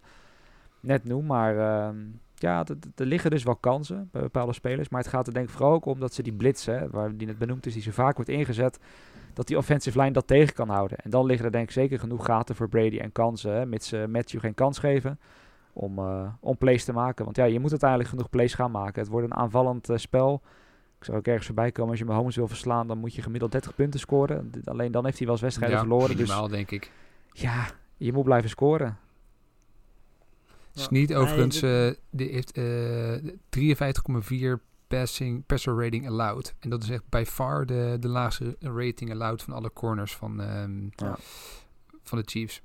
net noem. Maar uh, ja, er liggen dus wel kansen bij bepaalde spelers. Maar het gaat er denk ik vooral ook om dat ze die blitsen, waar die net benoemd is, die zo vaak wordt ingezet, dat die offensive line dat tegen kan houden. En dan liggen er denk ik zeker genoeg gaten voor Brady en kansen, hè, mits ze Matthew geen kans geven, om, uh, om plays te maken. Want ja, je moet uiteindelijk genoeg plays gaan maken. Het wordt een aanvallend uh, spel. Ik zou ook ergens voorbij komen, als je Mahomes wil verslaan, dan moet je gemiddeld 30 punten scoren. Alleen dan heeft hij wel eens wedstrijden ja, verloren. Minimaal, dus denk ik. Ja, je moet blijven scoren. Sneed overigens uh, die heeft uh, 53,4 passing, passer rating allowed. En dat is echt by far de, de laagste rating allowed van alle corners van, um, ja. van de Chiefs.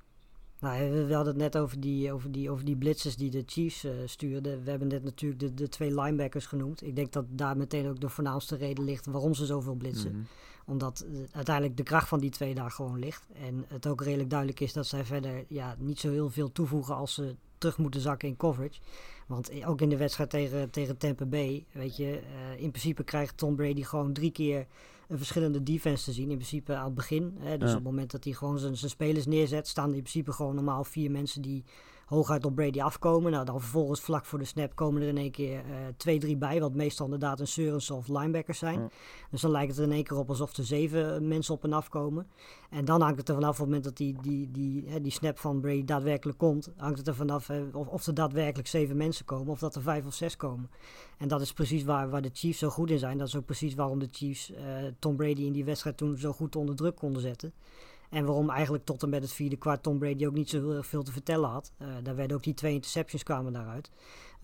Nou, we hadden het net over die, over die, over die blitzers die de Chiefs uh, stuurden. We hebben net natuurlijk de, de twee linebackers genoemd. Ik denk dat daar meteen ook de voornaamste reden ligt waarom ze zoveel blitsen. Mhm. Mm -hmm. Omdat uh, uiteindelijk de kracht van die twee daar gewoon ligt. En het ook redelijk duidelijk is dat zij verder ja, niet zo heel veel toevoegen als ze terug moeten zakken in coverage. Want ook in de wedstrijd tegen, tegen Tampa Bay, weet je, uh, in principe krijgt Tom Brady gewoon drie keer een verschillende defense te zien. In principe aan het begin. Hè, dus Ja. op het moment dat hij gewoon zijn zijn spelers neerzet, staan er in principe gewoon normaal vier mensen die hooguit op Brady afkomen. Nou, dan vervolgens vlak voor de snap komen er in één keer eh, twee, drie bij. Wat meestal inderdaad een Sorensen of linebackers zijn. Ja. Dus dan lijkt het in één keer op alsof er zeven mensen op en af komen. En dan hangt het er vanaf op het moment dat die, die, die, hè, die snap van Brady daadwerkelijk komt. Hangt het er vanaf hè, of, of er daadwerkelijk zeven mensen komen of dat er vijf of zes komen. En dat is precies waar, waar de Chiefs zo goed in zijn. Dat is ook precies waarom de Chiefs eh, Tom Brady in die wedstrijd toen zo goed onder druk konden zetten. En waarom eigenlijk tot en met het vierde kwart Tom Brady ook niet zo heel veel te vertellen had. Uh, daar werden ook die twee interceptions kwamen daaruit.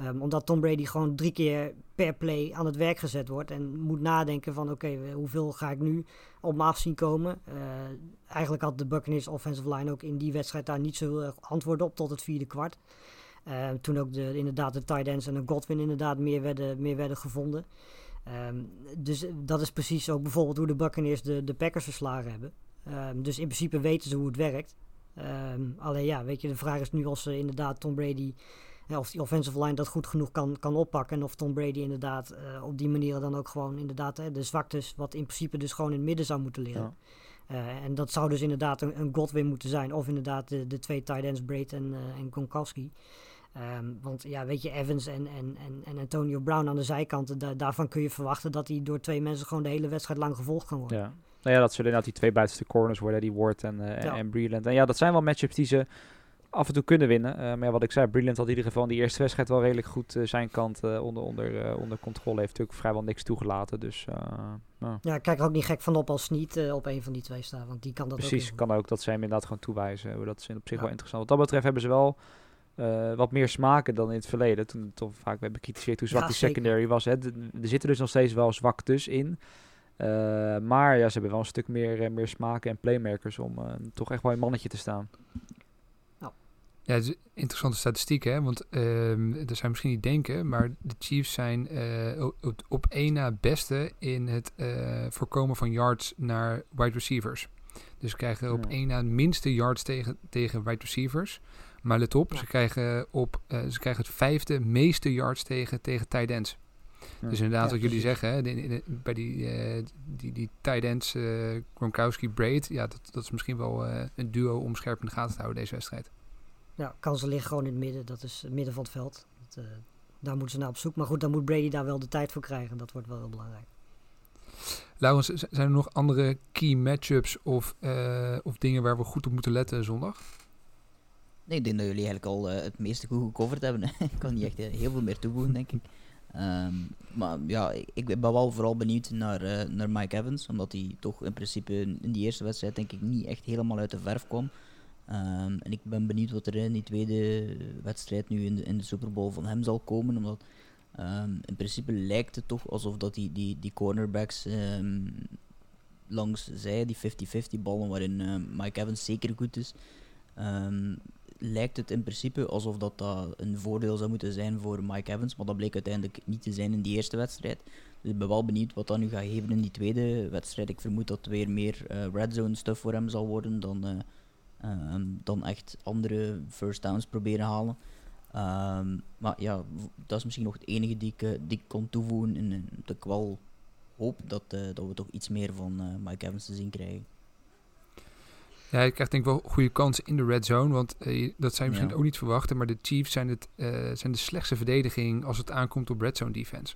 Um, omdat Tom Brady gewoon drie keer per play aan het werk gezet wordt. En moet nadenken van oké, hoeveel ga ik nu op me af zien komen. Uh, eigenlijk had de Buccaneers offensive line ook in die wedstrijd daar niet zo heel erg antwoord op tot het vierde kwart. Uh, toen ook de, inderdaad de tight ends en de Godwin inderdaad meer werden, meer werden gevonden. Um, dus dat is precies ook bijvoorbeeld hoe de Buccaneers de, de Packers verslagen hebben. Um, dus in principe weten ze hoe het werkt. Um, alleen ja, weet je, de vraag is nu of ze inderdaad Tom Brady, ja, of die offensive line dat goed genoeg kan, kan oppakken. En of Tom Brady inderdaad uh, op die manier dan ook gewoon inderdaad hè, de zwaktes, wat in principe dus gewoon in het midden zou moeten liggen. Ja. Uh, en dat zou dus inderdaad een, een Godwin moeten zijn. Of inderdaad de, de twee tight ends, Braid en, uh, en Gronkowski. Um, want ja, weet je, Evans en, en, en, en Antonio Brown aan de zijkanten, da daarvan kun je verwachten dat die door twee mensen gewoon de hele wedstrijd lang gevolgd kan worden. Ja. Nou ja, dat zullen inderdaad die twee buitenste corners worden, die Ward en, uh, ja. en Breland. En ja, dat zijn wel matchups die ze af en toe kunnen winnen. Uh, maar ja, wat ik zei, Breland had in ieder geval in die eerste wedstrijd wel redelijk goed uh, zijn kant onder, onder, onder controle. Heeft natuurlijk vrijwel niks toegelaten. Dus, nou. Ja, ik kijk er ook niet gek van op als niet op een van die twee staat. Want die kan dat Precies, ook kan ook dat ze hem inderdaad gewoon toewijzen. Dat is op zich ja. wel interessant. Wat dat betreft hebben ze wel... Uh, wat meer smaken dan in het verleden. Toen toch vaak we hebben bekritiseerd hoe zwak Ja, die secondary was. Hè. Er zitten dus nog steeds wel zwaktes in. Uh, maar ja, ze hebben wel een stuk meer, eh, meer smaken en playmakers om eh, toch echt wel een mannetje te staan. Ja, het is een interessante statistiek, hè? Want ehm dat zou je misschien niet denken, maar de Chiefs zijn eh, op, op één na beste in het eh, voorkomen van yards naar wide receivers. Dus ze krijgen op Ja. één na het minste yards tegen, tegen wide receivers. Maar let op, ze, krijgen op eh, ze krijgen het vijfde meeste yards tegen, tegen tight ends. Ja. Dus inderdaad, Ja, wat jullie precies. zeggen, hè, de- de- de- bij die, eh, die, die tight ends, eh Gronkowski, Braid, ja, dat, dat is misschien wel eh, een duo om scherp in de gaten te houden deze wedstrijd. ja, kansen liggen gewoon in het midden. Dat is het midden van het veld. Dat, eh, daar moeten ze naar op zoek. Maar goed, dan moet Brady daar wel de tijd voor krijgen. Dat wordt wel heel belangrijk. Laurens, zijn er nog andere key matchups of, eh, of dingen waar we goed op moeten letten zondag? Nee, ik denk dat jullie eigenlijk al het meeste goed gecoverd hebben. <laughs> ik kan niet echt heel veel meer toevoegen, denk ik. Ehm, maar ja, ik, ben wel vooral benieuwd naar, eh, naar Mike Evans. Omdat hij toch in principe in die eerste wedstrijd denk ik niet echt helemaal uit de verf kwam. Ehm, en ik ben benieuwd wat er in die tweede wedstrijd nu in de, in de Super Bowl van hem zal komen. Omdat ehm, in principe lijkt het toch alsof dat die, die, die cornerbacks langs zij, die 50-50 ballen waarin eh, Mike Evans zeker goed is. ehm, lijkt het in principe alsof dat, dat een voordeel zou moeten zijn voor Mike Evans. Maar dat bleek uiteindelijk niet te zijn in die eerste wedstrijd. Dus ik ben wel benieuwd wat dat nu gaat geven in die tweede wedstrijd. Ik vermoed dat het weer meer eh, red zone stuff voor hem zal worden dan, eh, ehm, dan echt andere first downs proberen halen. Ehm, maar ja, dat is misschien nog het enige die ik, eh, die kon toevoegen. En, dat ik wel hoop dat, dat we toch iets meer van Mike Evans te zien krijgen. Ja, je krijgt denk ik wel goede kansen in de red zone. Want eh, dat zou je misschien Ja. ook niet verwachten. Maar de Chiefs zijn, het, eh, zijn de slechtste verdediging als het aankomt op red zone defense.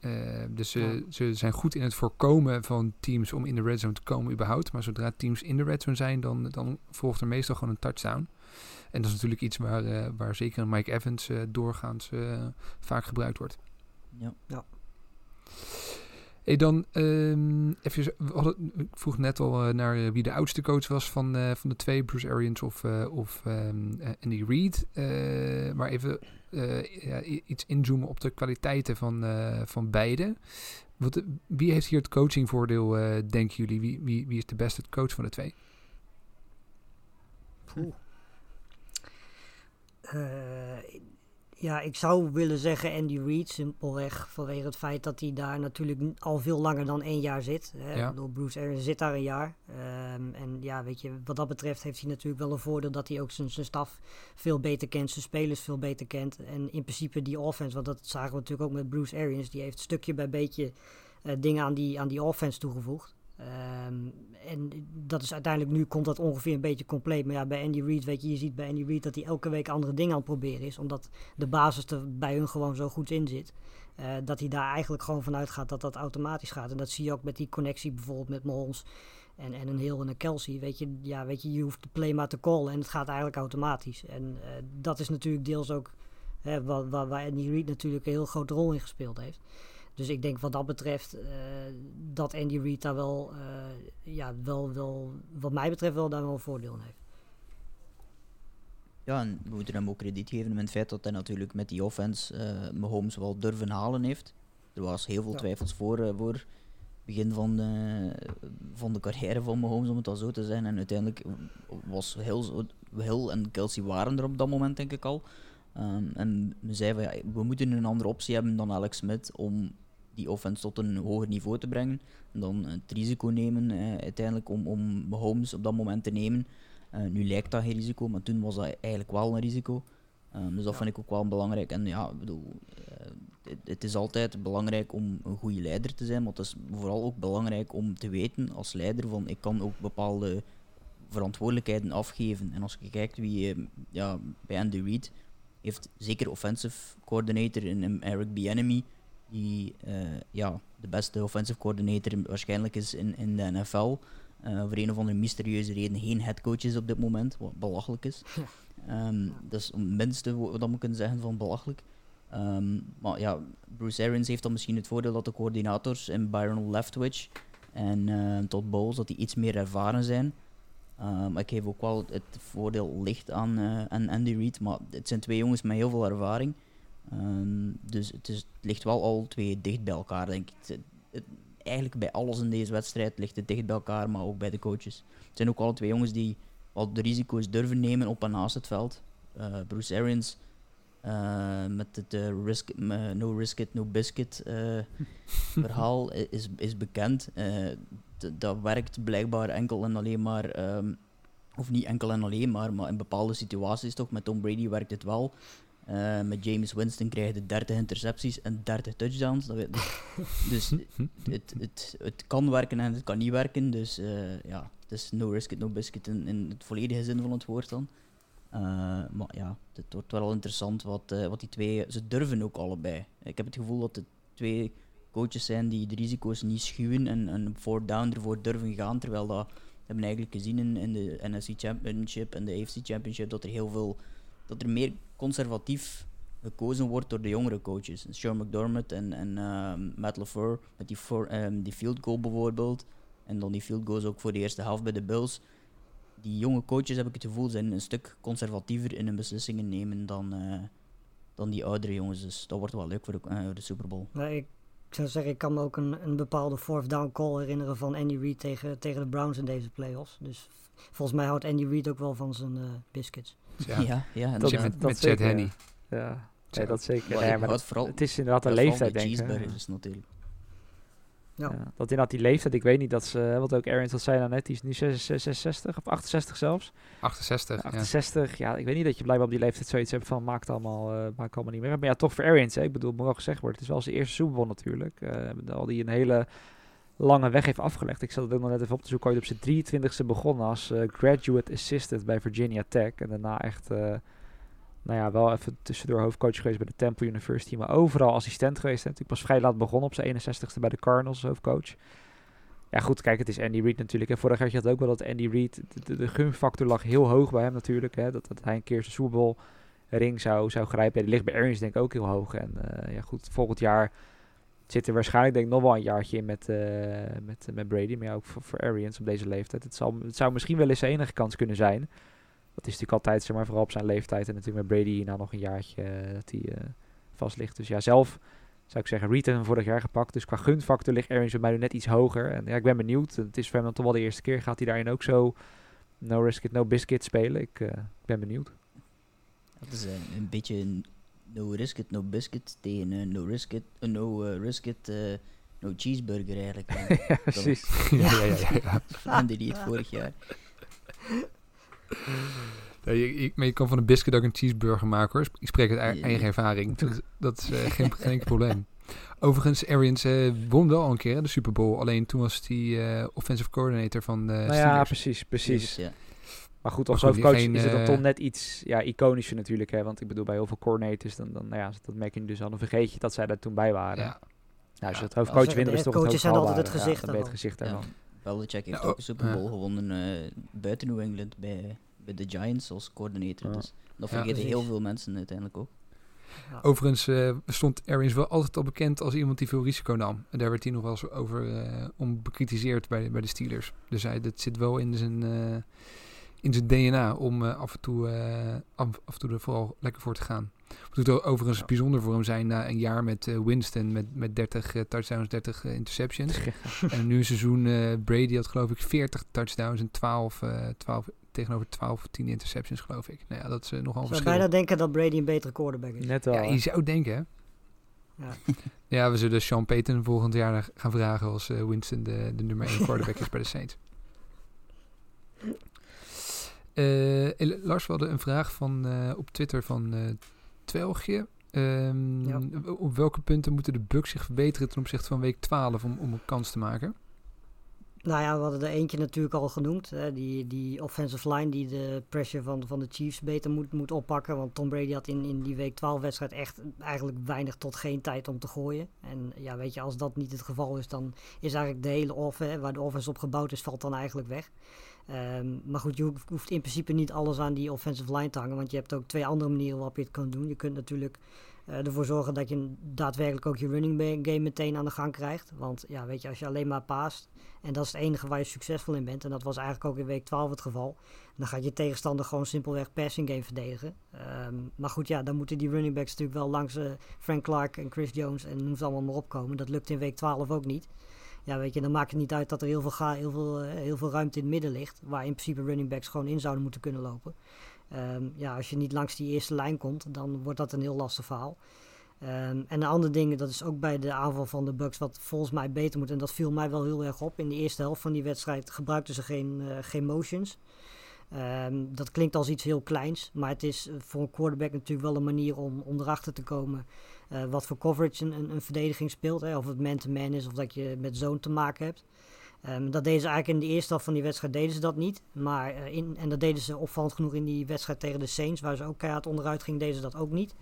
Eh, dus ze, Ja. ze zijn goed in het voorkomen van teams om in de red zone te komen überhaupt. Maar zodra teams in de red zone zijn, dan, dan volgt er meestal gewoon een touchdown. En dat is natuurlijk iets waar, eh, waar zeker een Mike Evans eh, doorgaans eh, vaak gebruikt wordt. Ja. Hey, dan ehm even, ik vroeg net al eh, naar eh, wie de oudste coach was van, eh, van de twee, Bruce Arians of, of eh, Andy Reid. Maar even ja, iets inzoomen op de kwaliteiten van, van beide. Wat, wie heeft hier het coachingvoordeel, denken jullie? Wie, wie, wie is de beste coach van de twee? Ja, ik zou willen zeggen Andy Reid, simpelweg vanwege het feit dat hij daar natuurlijk al veel langer dan één jaar zit. Hè. Ja. Ik bedoel, Bruce Arians zit daar een jaar. Ehm, en ja, weet je, wat dat betreft heeft hij natuurlijk wel een voordeel dat hij ook zijn, zijn staf veel beter kent, zijn spelers veel beter kent. En in principe die offense, want dat zagen we natuurlijk ook met Bruce Arians, die heeft stukje bij beetje eh, dingen aan die, aan die offense toegevoegd. Ehm, en dat is uiteindelijk nu komt dat ongeveer een beetje compleet. Maar ja, bij Andy Reid, weet je, je ziet bij Andy Reid dat hij elke week andere dingen aan het proberen is. Omdat de basis er bij hun gewoon zo goed in zit. eh, dat hij daar eigenlijk gewoon vanuit gaat dat dat automatisch gaat. En dat zie je ook met die connectie bijvoorbeeld met Mahomes en, en een heel en een Kelsey. Weet je, ja, weet je, je hoeft de play maar te callen en het gaat eigenlijk automatisch. En eh, dat is natuurlijk deels ook hè, waar, waar, Andy Reid natuurlijk een heel grote rol in gespeeld heeft. Dus ik denk wat dat betreft eh, dat Andy Reid daar wel, eh, ja, wel, wel, wat mij betreft wel daar wel een voordeel in heeft. Ja, en we moeten hem ook krediet geven met het feit dat hij natuurlijk met die offense eh Mahomes wel durven halen heeft. Er was heel veel Ja. twijfels voor, voor het begin van de, van de carrière van Mahomes, om het al zo te zijn. En uiteindelijk was Hill, zo- Hill en Kelsey waren er op dat moment, denk ik al. Ehm, en we zeiden van, ja, we moeten een andere optie hebben dan Alex Smith om die offense tot een hoger niveau te brengen. En dan het risico nemen eh, uiteindelijk om, om Mahomes op dat moment te nemen. Eh, nu lijkt dat geen risico, maar toen was dat eigenlijk wel een risico. Ehm, dus dat Ja. vind ik ook wel belangrijk. En ja, ik bedoel, eh, het, het is altijd belangrijk om een goede leider te zijn, maar het is vooral ook belangrijk om te weten als leider van ik kan ook bepaalde verantwoordelijkheden afgeven. En als je kijkt wie ja, bij Andy Reid heeft zeker offensive coordinator in, in Eric Bieniemy, die eh, ja, de beste offensive coordinator in- waarschijnlijk is in, in de NFL. Eh voor een of andere mysterieuze reden geen headcoach is op dit moment, wat belachelijk is. <laughs> Ehm, dat is het minste wat we kunnen zeggen van belachelijk. Ehm, maar ja, Bruce Arians heeft dan misschien het voordeel dat de coördinators in Byron Leftwich en eh Todd Bowles dat die iets meer ervaren zijn. Ehm, maar ik geef ook wel het voordeel licht aan, eh, aan Andy Reid, maar het zijn twee jongens met heel veel ervaring. Ehm, dus het, is, het ligt wel al twee dicht bij elkaar, denk ik. Het- het- eigenlijk bij alles in deze wedstrijd ligt het dicht bij elkaar, maar ook bij de coaches. Het zijn ook alle twee jongens die wel de risico's durven nemen op en naast het veld. Eh, Bruce Arians eh, met het eh, risk, no risk it, no biscuit <laughs> verhaal is, is bekend. Dat werkt blijkbaar enkel en alleen maar, ehm, of niet enkel en alleen maar, maar in bepaalde situaties toch. Met Tom Brady werkt het wel. Eh, met James Winston krijg je 30 intercepties en 30 touchdowns. Dat weet, <laughs> dus het, het, het kan werken en het kan niet werken. Dus eh, ja, het is no risk it, no biscuit in, in het volledige zin van het woord dan. Eh, maar ja, het wordt wel interessant wat, wat die twee... Ze durven ook allebei. Ik heb het gevoel dat de twee coaches zijn die de risico's niet schuwen en, en fourth down ervoor durven gaan, terwijl dat... We hebben eigenlijk gezien in, in de NFC Championship en de AFC Championship dat er heel veel... Dat er meer conservatief gekozen wordt door de jongere coaches. Sean McDermott en, en ehm, Matt LaFleur met die, ehm, die field goal bijvoorbeeld. En dan die field goals ook voor de eerste helft bij de Bills. Die jonge coaches, heb ik het gevoel, zijn een stuk conservatiever in hun beslissingen nemen dan, eh, dan die oudere jongens. Dus dat wordt wel leuk voor de, eh, de Super Bowl. Nou, ik, ik zou zeggen, ik kan me ook een, een bepaalde fourth down call herinneren van Andy Reid tegen, tegen de Browns in deze playoffs. Dus volgens mij houdt Andy Reid ook wel van zijn eh, biscuits. Ja. ja, ja Dat, met, dat met Chad Henney. Ja, nee, dat zeker. Maar Nee, ik maar houd dat- vooral- het is inderdaad een leeftijd, de denk ik. hè. cheeseburgers natuurlijk. Ja. Ja, dat inderdaad die leeftijd, ik weet niet dat ze, wat ook Aaron dat zei nou net, die is nu 66, 66 of 68 zelfs. 68. Ja. 68, ja. ik weet niet dat je blijkbaar op die leeftijd zoiets hebt van maakt allemaal, eh, maakt allemaal niet meer. uit. Maar ja, toch voor Arians, hè. ik bedoel, het moet wel gezegd worden, het is wel zijn eerste Super Bowl natuurlijk. eh al die een hele lange weg heeft afgelegd. Ik zat het ook nog net even op te zoeken, ooit op zijn 23ste begonnen als eh, graduate assistant bij Virginia Tech. En daarna echt, eh, nou ja, wel even tussendoor hoofdcoach geweest bij de Temple University, maar overal assistent geweest. Hè. Natuurlijk pas vrij laat begonnen op zijn 61ste bij de Cardinals als hoofdcoach. Ja, goed, kijk, het is Andy Reid natuurlijk. En vorig jaar had je ook wel dat Andy Reid, de, de, gunfactor lag heel hoog bij hem natuurlijk. Hè, dat, dat hij een keer zijn ring zou, zou grijpen. Die ligt bij Arians denk ik ook heel hoog. En eh, ja, goed, volgend jaar zit er waarschijnlijk denk ik nog wel een jaartje in met, eh, met, met Brady. Maar ja, ook voor, voor Arians op deze leeftijd. Het, het zou misschien wel eens zijn enige kans kunnen zijn. Dat is natuurlijk altijd, zeg maar, vooral op zijn leeftijd. En natuurlijk met Brady hierna nog een jaartje eh, dat hij eh, vast ligt. Dus ja, zelf zou ik zeggen, hem vorig jaar gepakt. Dus qua gunfactor ligt Arians bij mij nu net iets hoger. En ja, ik ben benieuwd. Het is voor hem dan toch wel de eerste keer. Gaat hij daarin ook zo no risk it, no biscuit spelen? Ik eh, ben benieuwd. Dat is een beetje no risk it, no biscuit tegen een no risk it, no risk it, no cheeseburger eigenlijk. <laughs> ja, precies. ja, ja, ja, ja. <laughs> Die het vorig jaar. Ja, je, je- maar je kan van een biscuit ook een cheeseburger maken hoor. Ik spreek uit Ja. eigen ervaring. Dat, dat is eh, <laughs> geen, geen probleem. Overigens, Arians eh, won wel al een keer de Super Bowl. Alleen toen was hij eh, offensive coordinator van de nou ja, Steelers. precies, precies. Ja. Maar goed, als hoofdcoach is het dan toch net iets ja, iconischer natuurlijk. Hè? Want ik bedoel, bij heel veel coordinators, dan, dan, nou ja, dat merk je nu dus al. Dan vergeet je dat zij daar toen bij waren. Ja. Nou, als je Ja. het hoofdcoach wint, is toch het coaches zijn altijd het gezicht Ja, dan ben je het gezicht daarvan. Belichick heeft Nou, ook een Super ja. Bowl gewonnen eh, buiten New England bij, bij de Giants als coördinator. Ja. Dus dat Ja, vergeten heel veel mensen uiteindelijk ook. Overigens eh, stond Arians wel altijd al bekend als iemand die veel risico nam. En daar werd hij nog wel eens over eh, om bekritiseerd bij, bij de Steelers. Dus hij, dat zit wel in zijn, eh, in zijn DNA om eh, af, en toe, eh, af, af en toe er vooral lekker voor te gaan. Het moet overigens bijzonder voor hem zijn na een jaar met eh, Winston met, met 30 eh, touchdowns, 30 eh, interceptions. <laughs> en nu een seizoen, eh, Brady had geloof ik 40 touchdowns en 12, eh 12 tegenover 12 of 10 interceptions geloof ik. Nou ja, dat is nogal zou verschil. bijna denken dat Brady een betere quarterback is. Net wel. Ja, je zou denken hè. Ja. <laughs> Ja, we zullen Sean Payton volgend jaar gaan vragen als eh, Winston de, de nummer 1 quarterback is bij de Saints. <laughs> Eh, Lars, we hadden een vraag van, eh, op Twitter van eh Twelgje. Ehm, Ja. Op welke punten moeten de Bucks zich verbeteren ten opzichte van week 12 om, om een kans te maken? Nou ja, we hadden er eentje natuurlijk al genoemd. Hè, die, die offensive line die de pressure van, van de Chiefs beter moet, moet oppakken. Want Tom Brady had in, in die week 12 wedstrijd echt eigenlijk weinig tot geen tijd om te gooien. En ja, weet je, als dat niet het geval is, dan is eigenlijk de hele offense, waar de offense op gebouwd is, valt dan eigenlijk weg. Ehm, maar goed, je hoeft, in principe niet alles aan die offensive line te hangen. Want je hebt ook twee andere manieren waarop je het kan doen. Je kunt natuurlijk eh, ervoor zorgen dat je daadwerkelijk ook je running game meteen aan de gang krijgt. Want ja, weet je, als je alleen maar paast en dat is het enige waar je succesvol in bent. En dat was eigenlijk ook in week 12 het geval. Dan gaat je tegenstander gewoon simpelweg passing game verdedigen. Ehm, maar goed, ja, dan moeten die running backs natuurlijk wel langs eh, Frank Clark en Chris Jones en noem ze allemaal maar opkomen. Dat lukt in week 12 ook niet. Ja, weet je, dan maakt het niet uit dat er heel veel, ga, heel veel, eh, heel veel ruimte in het midden ligt. Waar in principe running backs gewoon in zouden moeten kunnen lopen. Ehm, ja, als je niet langs die eerste lijn komt, dan wordt dat een heel lastig verhaal. Ehm, en een ander ding, dat is ook bij de aanval van de Bucks wat volgens mij beter moet. En dat viel mij wel heel erg op. In de eerste helft van die wedstrijd gebruikten ze geen, eh, geen motions. Ehm, dat klinkt als iets heel kleins, maar het is eh, voor een quarterback natuurlijk wel een manier om, om erachter te komen eh, wat voor coverage een, een, verdediging speelt. Hè, of het man-to-man is of dat je met zone te maken hebt. Ehm, dat deden ze eigenlijk in de eerste helft van die wedstrijd deden ze dat niet. Maar eh, in, en dat deden ze opvallend genoeg in die wedstrijd tegen de Saints, waar ze ook keihard onderuit gingen, deden ze dat ook niet.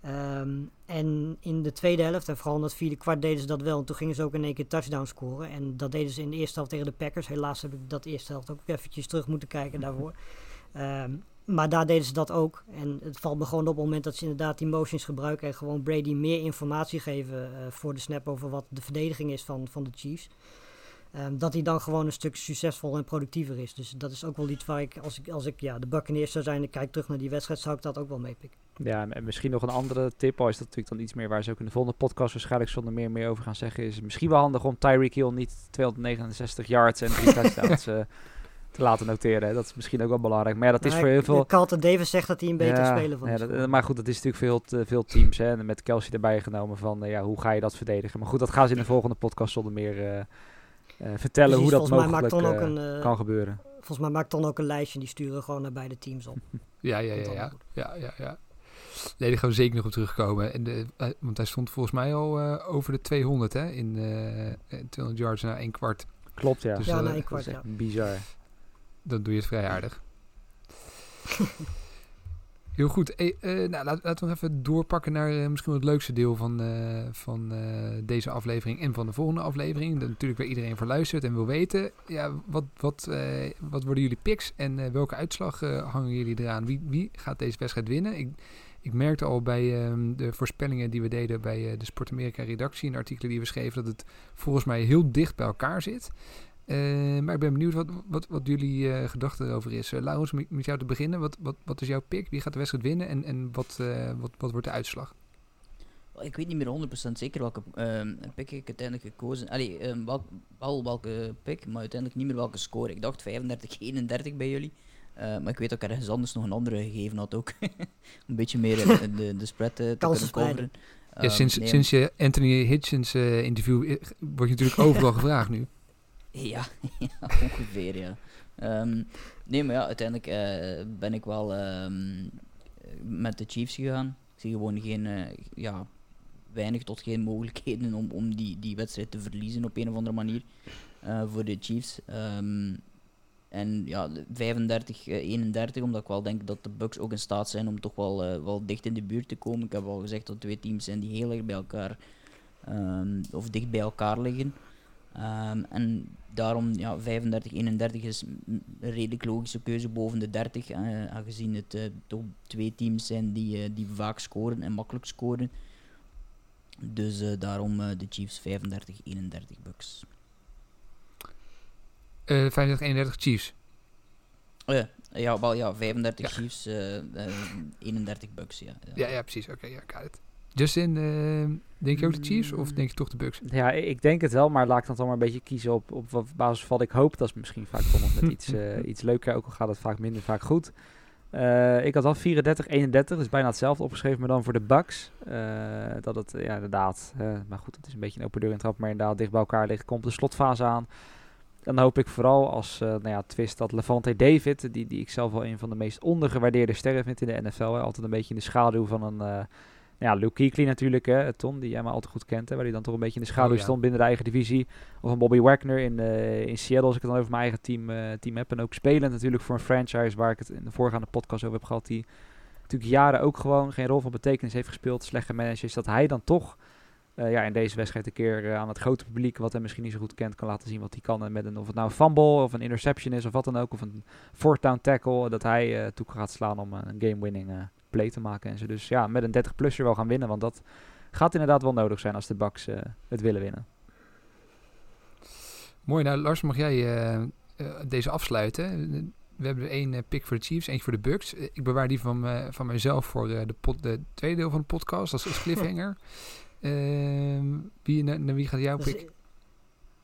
Ehm, en in de tweede helft, en vooral in dat vierde kwart, deden ze dat wel. En toen gingen ze ook in één keer touchdown scoren. En dat deden ze in de eerste helft tegen de Packers. Helaas heb ik dat eerste helft ook eventjes terug moeten kijken daarvoor. Ehm, maar daar deden ze dat ook. En het valt me gewoon op het moment dat ze inderdaad die motions gebruiken en gewoon Brady meer informatie geven eh, voor de snap over wat de verdediging is van, van de Chiefs. Ehm, dat hij dan gewoon een stuk succesvoller en productiever is. Dus dat is ook wel iets waar ik, als ik, als ik ja, de Buccaneers zou zijn en ik kijk terug naar die wedstrijd, zou ik dat ook wel meepikken. Ja, en misschien nog een andere tip, al is dat natuurlijk dan iets meer waar ze ook in de volgende podcast waarschijnlijk zonder meer, meer over gaan zeggen, is misschien wel handig om Tyreek Hill niet 269 yards en drie <laughs> touchdowns eh, te laten noteren. hè. Dat is misschien ook wel belangrijk. Maar ja, dat is voor heel ik- veel... Carlton Davis zegt dat hij een betere Ja, speler van ja, dat- maar goed, dat is natuurlijk te- veel teams. Hè, en met Kelsey erbij genomen van, eh, ja, hoe ga je dat verdedigen? Maar goed, dat gaan ze in de volgende podcast zonder meer eh, eh, vertellen Precies, hoe dat volgens mij mogelijk maakt ook een, eh, kan gebeuren. Volgens mij maakt Ton ook een lijstje die sturen gewoon naar beide teams op. <laughs> Ja, ja, ja, ja. ja, ja, ja. Nee, daar gaan we zeker nog op terugkomen. En de, want hij stond volgens mij al eh, over de 200 hè, in eh, 200 yards na één kwart. Klopt, ja. Dus ja, na één kwart, ja. bizar. Dan doe je het vrij aardig. <laughs> Heel goed. Hey, eh, nou, laten, we nog even doorpakken naar eh, misschien het leukste deel van, eh, van deze aflevering en van de volgende aflevering. Dat natuurlijk waar iedereen voor luistert en wil weten. Ja, wat, wat, wat worden jullie picks en welke uitslag hangen jullie eraan? Wie, wie gaat deze wedstrijd winnen? Ik, ik merkte al bij ehm, de voorspellingen die we deden bij de Sport Amerika redactie en artikelen die we schreven, dat het volgens mij heel dicht bij elkaar zit. Eh, maar ik ben benieuwd wat, wat, wat jullie eh, gedachten erover is. Uh, Laurens, met met jou te beginnen. Wat, wat, wat is jouw pick? Wie gaat de wedstrijd winnen? En, en wat, eh, wat, wat wordt de uitslag? Ik weet niet meer 100% zeker welke ehm, pick ik uiteindelijk gekozen Allee, ehm, welk, wel welke pick, maar uiteindelijk niet meer welke score. Ik dacht 35-31 bij jullie. Eh, maar ik weet dat ik ergens anders nog een andere gegeven had ook. <laughs> een beetje meer eh, de, de spread eh, te kunnen coveren. ja, Ehm, sinds, nee, sinds je Anthony Hitchens eh, interview eh, word je natuurlijk overal <laughs> gevraagd nu. <laughs> Ja, ongeveer, ja. Ehm, nee, maar ja, uiteindelijk eh, ben ik wel ehm, met de Chiefs gegaan. Ik zie gewoon geen, eh, ja, weinig tot geen mogelijkheden om, om die, die wedstrijd te verliezen op een of andere manier eh, voor de Chiefs. Ehm, en ja, 35-31, omdat ik wel denk dat de Bucks ook in staat zijn om toch wel, wel dicht in de buurt te komen. Ik heb al gezegd dat twee teams zijn die heel erg bij elkaar, of dicht bij elkaar liggen. Ehm, en daarom, ja, 35-31 is m- een redelijk logische keuze boven de 30, eh, aangezien het eh, toch twee teams zijn die, eh, die vaak scoren en makkelijk scoren. Dus daarom de Chiefs 35-31 Bucks. Eh 35-31 Chiefs. Oh ja, ja, wel, ja, 35 Ja. Chiefs, eh, eh, 31 Bucks, ja. ja. Ja, ja precies. Oké, ja, got it. Justin, eh, denk je ook de Chiefs of denk je toch de Bucks? Ja, ik denk het wel, maar laat ik dan toch maar een beetje kiezen op, op wat- basis van wat ik hoop. Dat is misschien vaak toch nog met iets, <laughs> eh, iets leuker, ook al gaat het vaak minder vaak goed. Eh, ik had wel 34-31, dus bijna hetzelfde opgeschreven, maar dan voor de Bucks. Eh, dat het, ja, inderdaad, maar goed, het is een beetje een open deur in trap, maar inderdaad dicht bij elkaar ligt, komt de slotfase aan. Dan hoop ik vooral als nou ja, twist dat Levante David, die, die ik zelf wel een van de meest ondergewaardeerde sterren vind in de NFL, hè, altijd een beetje in de schaduw van een... ja, Luke Kuechly natuurlijk, hè, Tom, die jij maar altijd goed kent, hè, waar hij dan toch een beetje in de schaduw Oh, ja. stond binnen de eigen divisie. Of een Bobby Wagner in, eh, in Seattle, als ik het dan over mijn eigen team, eh, team heb. En ook spelend natuurlijk voor een franchise waar ik het in de voorgaande podcast over heb gehad, die natuurlijk jaren ook gewoon geen rol van betekenis heeft gespeeld, slecht gemanaged is, dat hij dan toch eh, ja, in deze wedstrijd een keer aan het grote publiek, wat hem misschien niet zo goed kent, kan laten zien wat hij kan. En met een, of het nou een fumble of een interception is of wat dan ook, of een fourth down tackle, dat hij toe gaat slaan om een game-winning eh, play te maken. En ze dus ja, met een 30-plusser wel gaan winnen, want dat gaat inderdaad wel nodig zijn als de Bucks eh, het willen winnen. Mooi, nou Lars, mag jij eh, eh, deze afsluiten? We hebben er één pick voor de Chiefs, eentje voor de Bucks. Ik bewaar die van, eh, van mijzelf voor eh, de, pot, de tweede deel van de podcast, als, als <laughs> cliffhanger. Ehm, wie, naar, naar wie gaat jouw pick?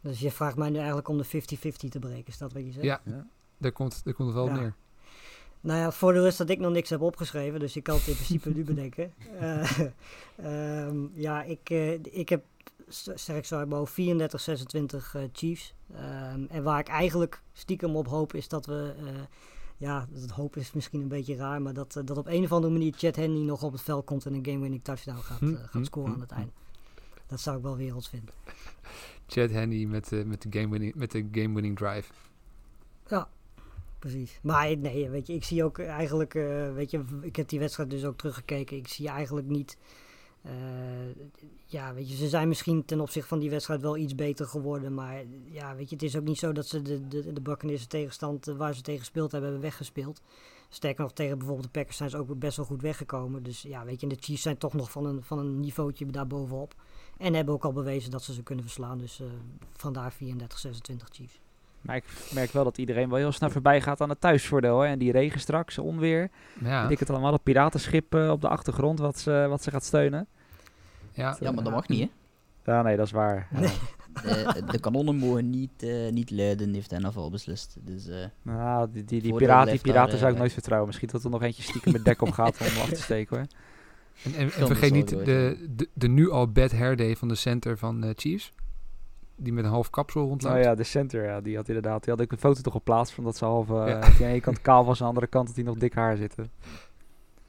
dus je vraagt mij nu eigenlijk om de 50-50 te breken, is dat wat je zegt? Ja, Ja. daar komt, daar komt het wel Ja. neer. Nou ja, het voordeel is dat ik nog niks heb opgeschreven, dus ik kan het in principe nu bedenken. <laughs> Eh, ehm, ja, ik, eh, ik heb s- zeg ik zo uit mijn hoofd 34-26 eh, Chiefs. Ehm, en waar ik eigenlijk stiekem op hoop is dat we, ja, dat hoop is misschien een beetje raar, maar dat, dat op een of andere manier Chad Henney nog op het veld komt en een game-winning touchdown gaat, Hm, gaat hm, scoren hm, aan het einde. Dat zou ik wel werelds vinden. Chad Henney met, met de game-winning met de game-winning drive. Precies. Maar nee, weet je, ik zie ook eigenlijk, eh, weet je, ik heb die wedstrijd dus ook teruggekeken. Ik zie eigenlijk niet, eh, ja, weet je, ze zijn misschien ten opzichte van die wedstrijd wel iets beter geworden. Maar ja, weet je, het is ook niet zo dat ze de, de, de Buccaneers tegenstand eh, waar ze tegen gespeeld hebben, hebben weggespeeld. Sterker nog, tegen bijvoorbeeld de Packers zijn ze ook best wel goed weggekomen. Dus ja, weet je, de Chiefs zijn toch nog van een, van een niveautje daarbovenop. En hebben ook al bewezen dat ze ze kunnen verslaan. Dus vandaar 34-26 Chiefs. Maar ik merk wel dat iedereen wel heel snel voorbij gaat aan het thuisvoordeel. Hè? En die regen straks, onweer. Ja, ik het allemaal, dat piratenschip eh, op de achtergrond wat ze, wat ze gaat steunen. ja, Ja, maar dat mag niet, hè. Ja, nee, dat is waar. <laughs> De, de kanonnen mogen niet, eh, niet luiden, heeft de NFL beslist. Dus eh, Nou, die, die, die, piraten, die blijft daar, piraten eh, zou ik nooit vertrouwen. Misschien dat er nog eentje stiekem met dek op gaat om hem af te steken hoor. En, en, vergeet is niet de, de, de nu al bad hair day van de center van eh, Chiefs. Die met een half kapsel rondloopt. Oh ja, de center, ja, die had inderdaad. Die had ik een foto toch geplaatst van dat ze half. eh Ja. aan de ene kant kaal was, aan de andere kant dat hij nog dik haar zitten.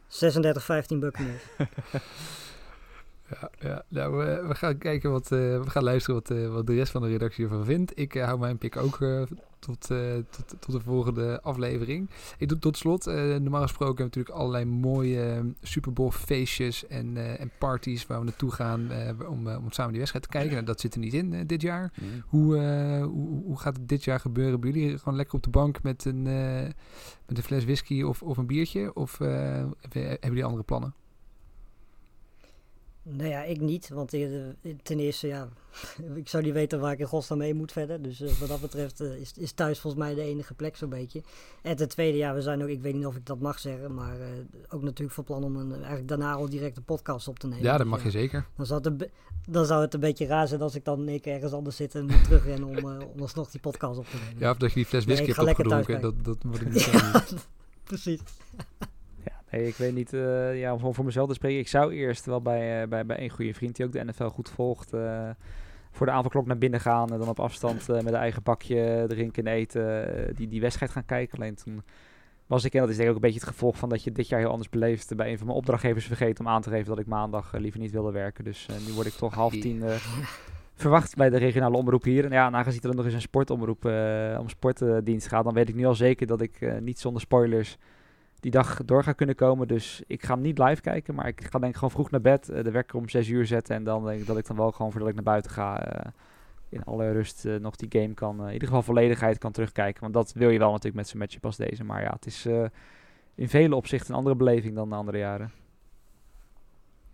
36-15 Buccaneers. <laughs> Ja, ja. Nou, we gaan kijken wat, eh, we gaan luisteren wat, eh, wat de rest van de redactie ervan vindt. Ik eh, hou mijn pick ook tot, tot, tot de volgende aflevering. Ik doe tot slot, normaal gesproken hebben we natuurlijk allerlei mooie eh, Super Bowl feestjes en, en parties waar we naartoe gaan om, om samen die wedstrijd te kijken. Nou, dat zit er niet in dit jaar. Hoe, hoe, hoe gaat het dit jaar gebeuren bij jullie? Gewoon lekker op de bank met een, met een fles whisky of, of een biertje? Of hebben jullie andere plannen? Nou ja, ik niet. Want eh, ten eerste, ja, <laughs> ik zou niet weten waar ik in godsnaam mee moet verder. Dus eh, wat dat betreft eh, is, is thuis volgens mij de enige plek zo'n beetje. En ten tweede, ja, we zijn ook, ik weet niet of ik dat mag zeggen, maar ook natuurlijk van plan om een, eigenlijk daarna al direct een podcast op te nemen. Ja, dat Dus mag je zeker. Dan zou, het een dan zou het een beetje raar zijn als ik dan in één keer ergens anders zit en moet terugrennen om, om alsnog die podcast op te nemen. Ja, of dat je die fles whisky hebt opgedronken. Dat, dat moet ik niet Ja, <laughs> zeggen. precies. Ik weet niet. eh, ja, om voor mezelf te spreken. Ik zou eerst wel bij, eh, bij, bij een goede vriend die ook de NFL goed volgt. eh, voor de avondklok naar binnen gaan. En dan op afstand met een eigen bakje drinken en eten. die, die wedstrijd gaan kijken. Alleen toen was ik, en dat is denk ik ook een beetje het gevolg van dat je dit jaar heel anders beleeft. Bij een van mijn opdrachtgevers vergeten om aan te geven dat ik maandag liever niet wilde werken. Dus nu word ik toch half tien verwacht bij de regionale omroep hier. En ja, en aangezien er nog eens een sportomroep om sportdienst gaat, dan weet ik nu al zeker dat ik niet zonder spoilers die dag door kunnen komen. Dus ik ga hem niet live kijken, maar ik ga denk ik gewoon vroeg naar bed, eh, de wekker om 6 uur zetten en dan denk ik dat ik dan wel gewoon voordat ik naar buiten ga eh, in alle rust eh, nog die game kan, in ieder geval volledigheid kan terugkijken. Want dat wil je wel natuurlijk met zo'n matchup als deze. Maar ja, het is in vele opzichten een andere beleving dan de andere jaren.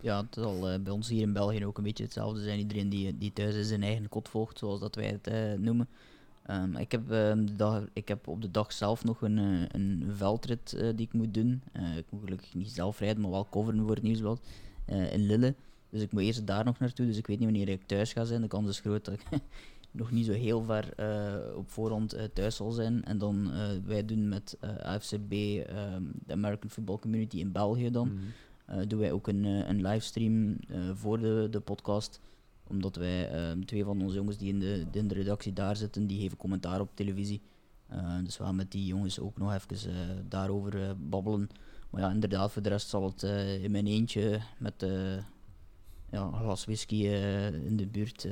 ja, het zal eh, bij ons hier in België ook een beetje hetzelfde zijn. Iedereen die, die thuis is zijn eigen kot volgt, zoals dat wij het noemen. Ehm, ik, heb, ehm, dag, ik heb op de dag zelf nog een, eh, een veldrit eh, die ik moet doen. Eh, ik moet gelukkig niet zelf rijden, maar wel coveren voor het nieuwsblad in Lille. Dus ik moet eerst daar nog naartoe, dus ik weet niet wanneer ik thuis ga zijn. De kans is groot dat ik <laughs> nog niet zo heel ver op voorhand thuis zal zijn. En dan, wij doen met AFCB, ehm, de American Football Community in België dan eh, doen wij ook een, een livestream voor de, de podcast. Omdat wij, ehm, twee van onze jongens die in de, in de redactie daar zitten, die geven commentaar op televisie. Eh, dus we gaan met die jongens ook nog even eh, daarover eh, babbelen. Maar ja, inderdaad, voor de rest zal het in mijn eentje met ja, een glas whisky in de buurt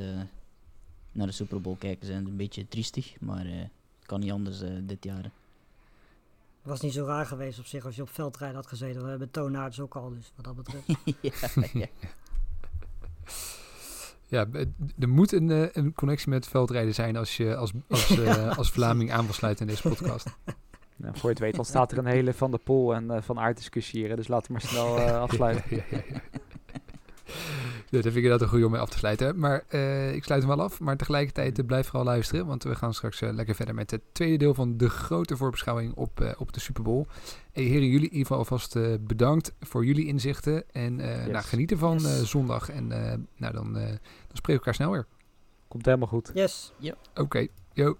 naar de Super Bowl kijken zijn. Een beetje triestig, maar het kan niet anders dit jaar. hè. Het was niet zo raar geweest op zich als je op veldrijden had gezeten. We hebben toonaards ook al, dus wat dat betreft. <laughs> ja, ja. <laughs> Ja, er moet een, eh, een connectie met veldrijden zijn als je als, als, <laughs> eh, als Vlaming aan wil sluiten in deze podcast. <laughs> Nou, voor je het weet ontstaat er een hele Van de Pool en eh, Van Aert discussie hier. hè. Dus laten we maar snel eh, <laughs> afsluiten. Ja, dat vind ik inderdaad een goede om mee af te sluiten. Maar eh, ik sluit hem wel af. Maar tegelijkertijd eh, blijf vooral luisteren. Want we gaan straks eh, lekker verder met het tweede deel van de grote voorbeschouwing op, eh, op de Super Bowl. Hey, heren, jullie in ieder geval alvast eh, bedankt voor jullie inzichten. En eh Yes. nou, genieten van Yes. eh, zondag. En eh, nou, dan, eh, dan spreken we elkaar snel weer. Komt helemaal goed. Yes. Oké, yo.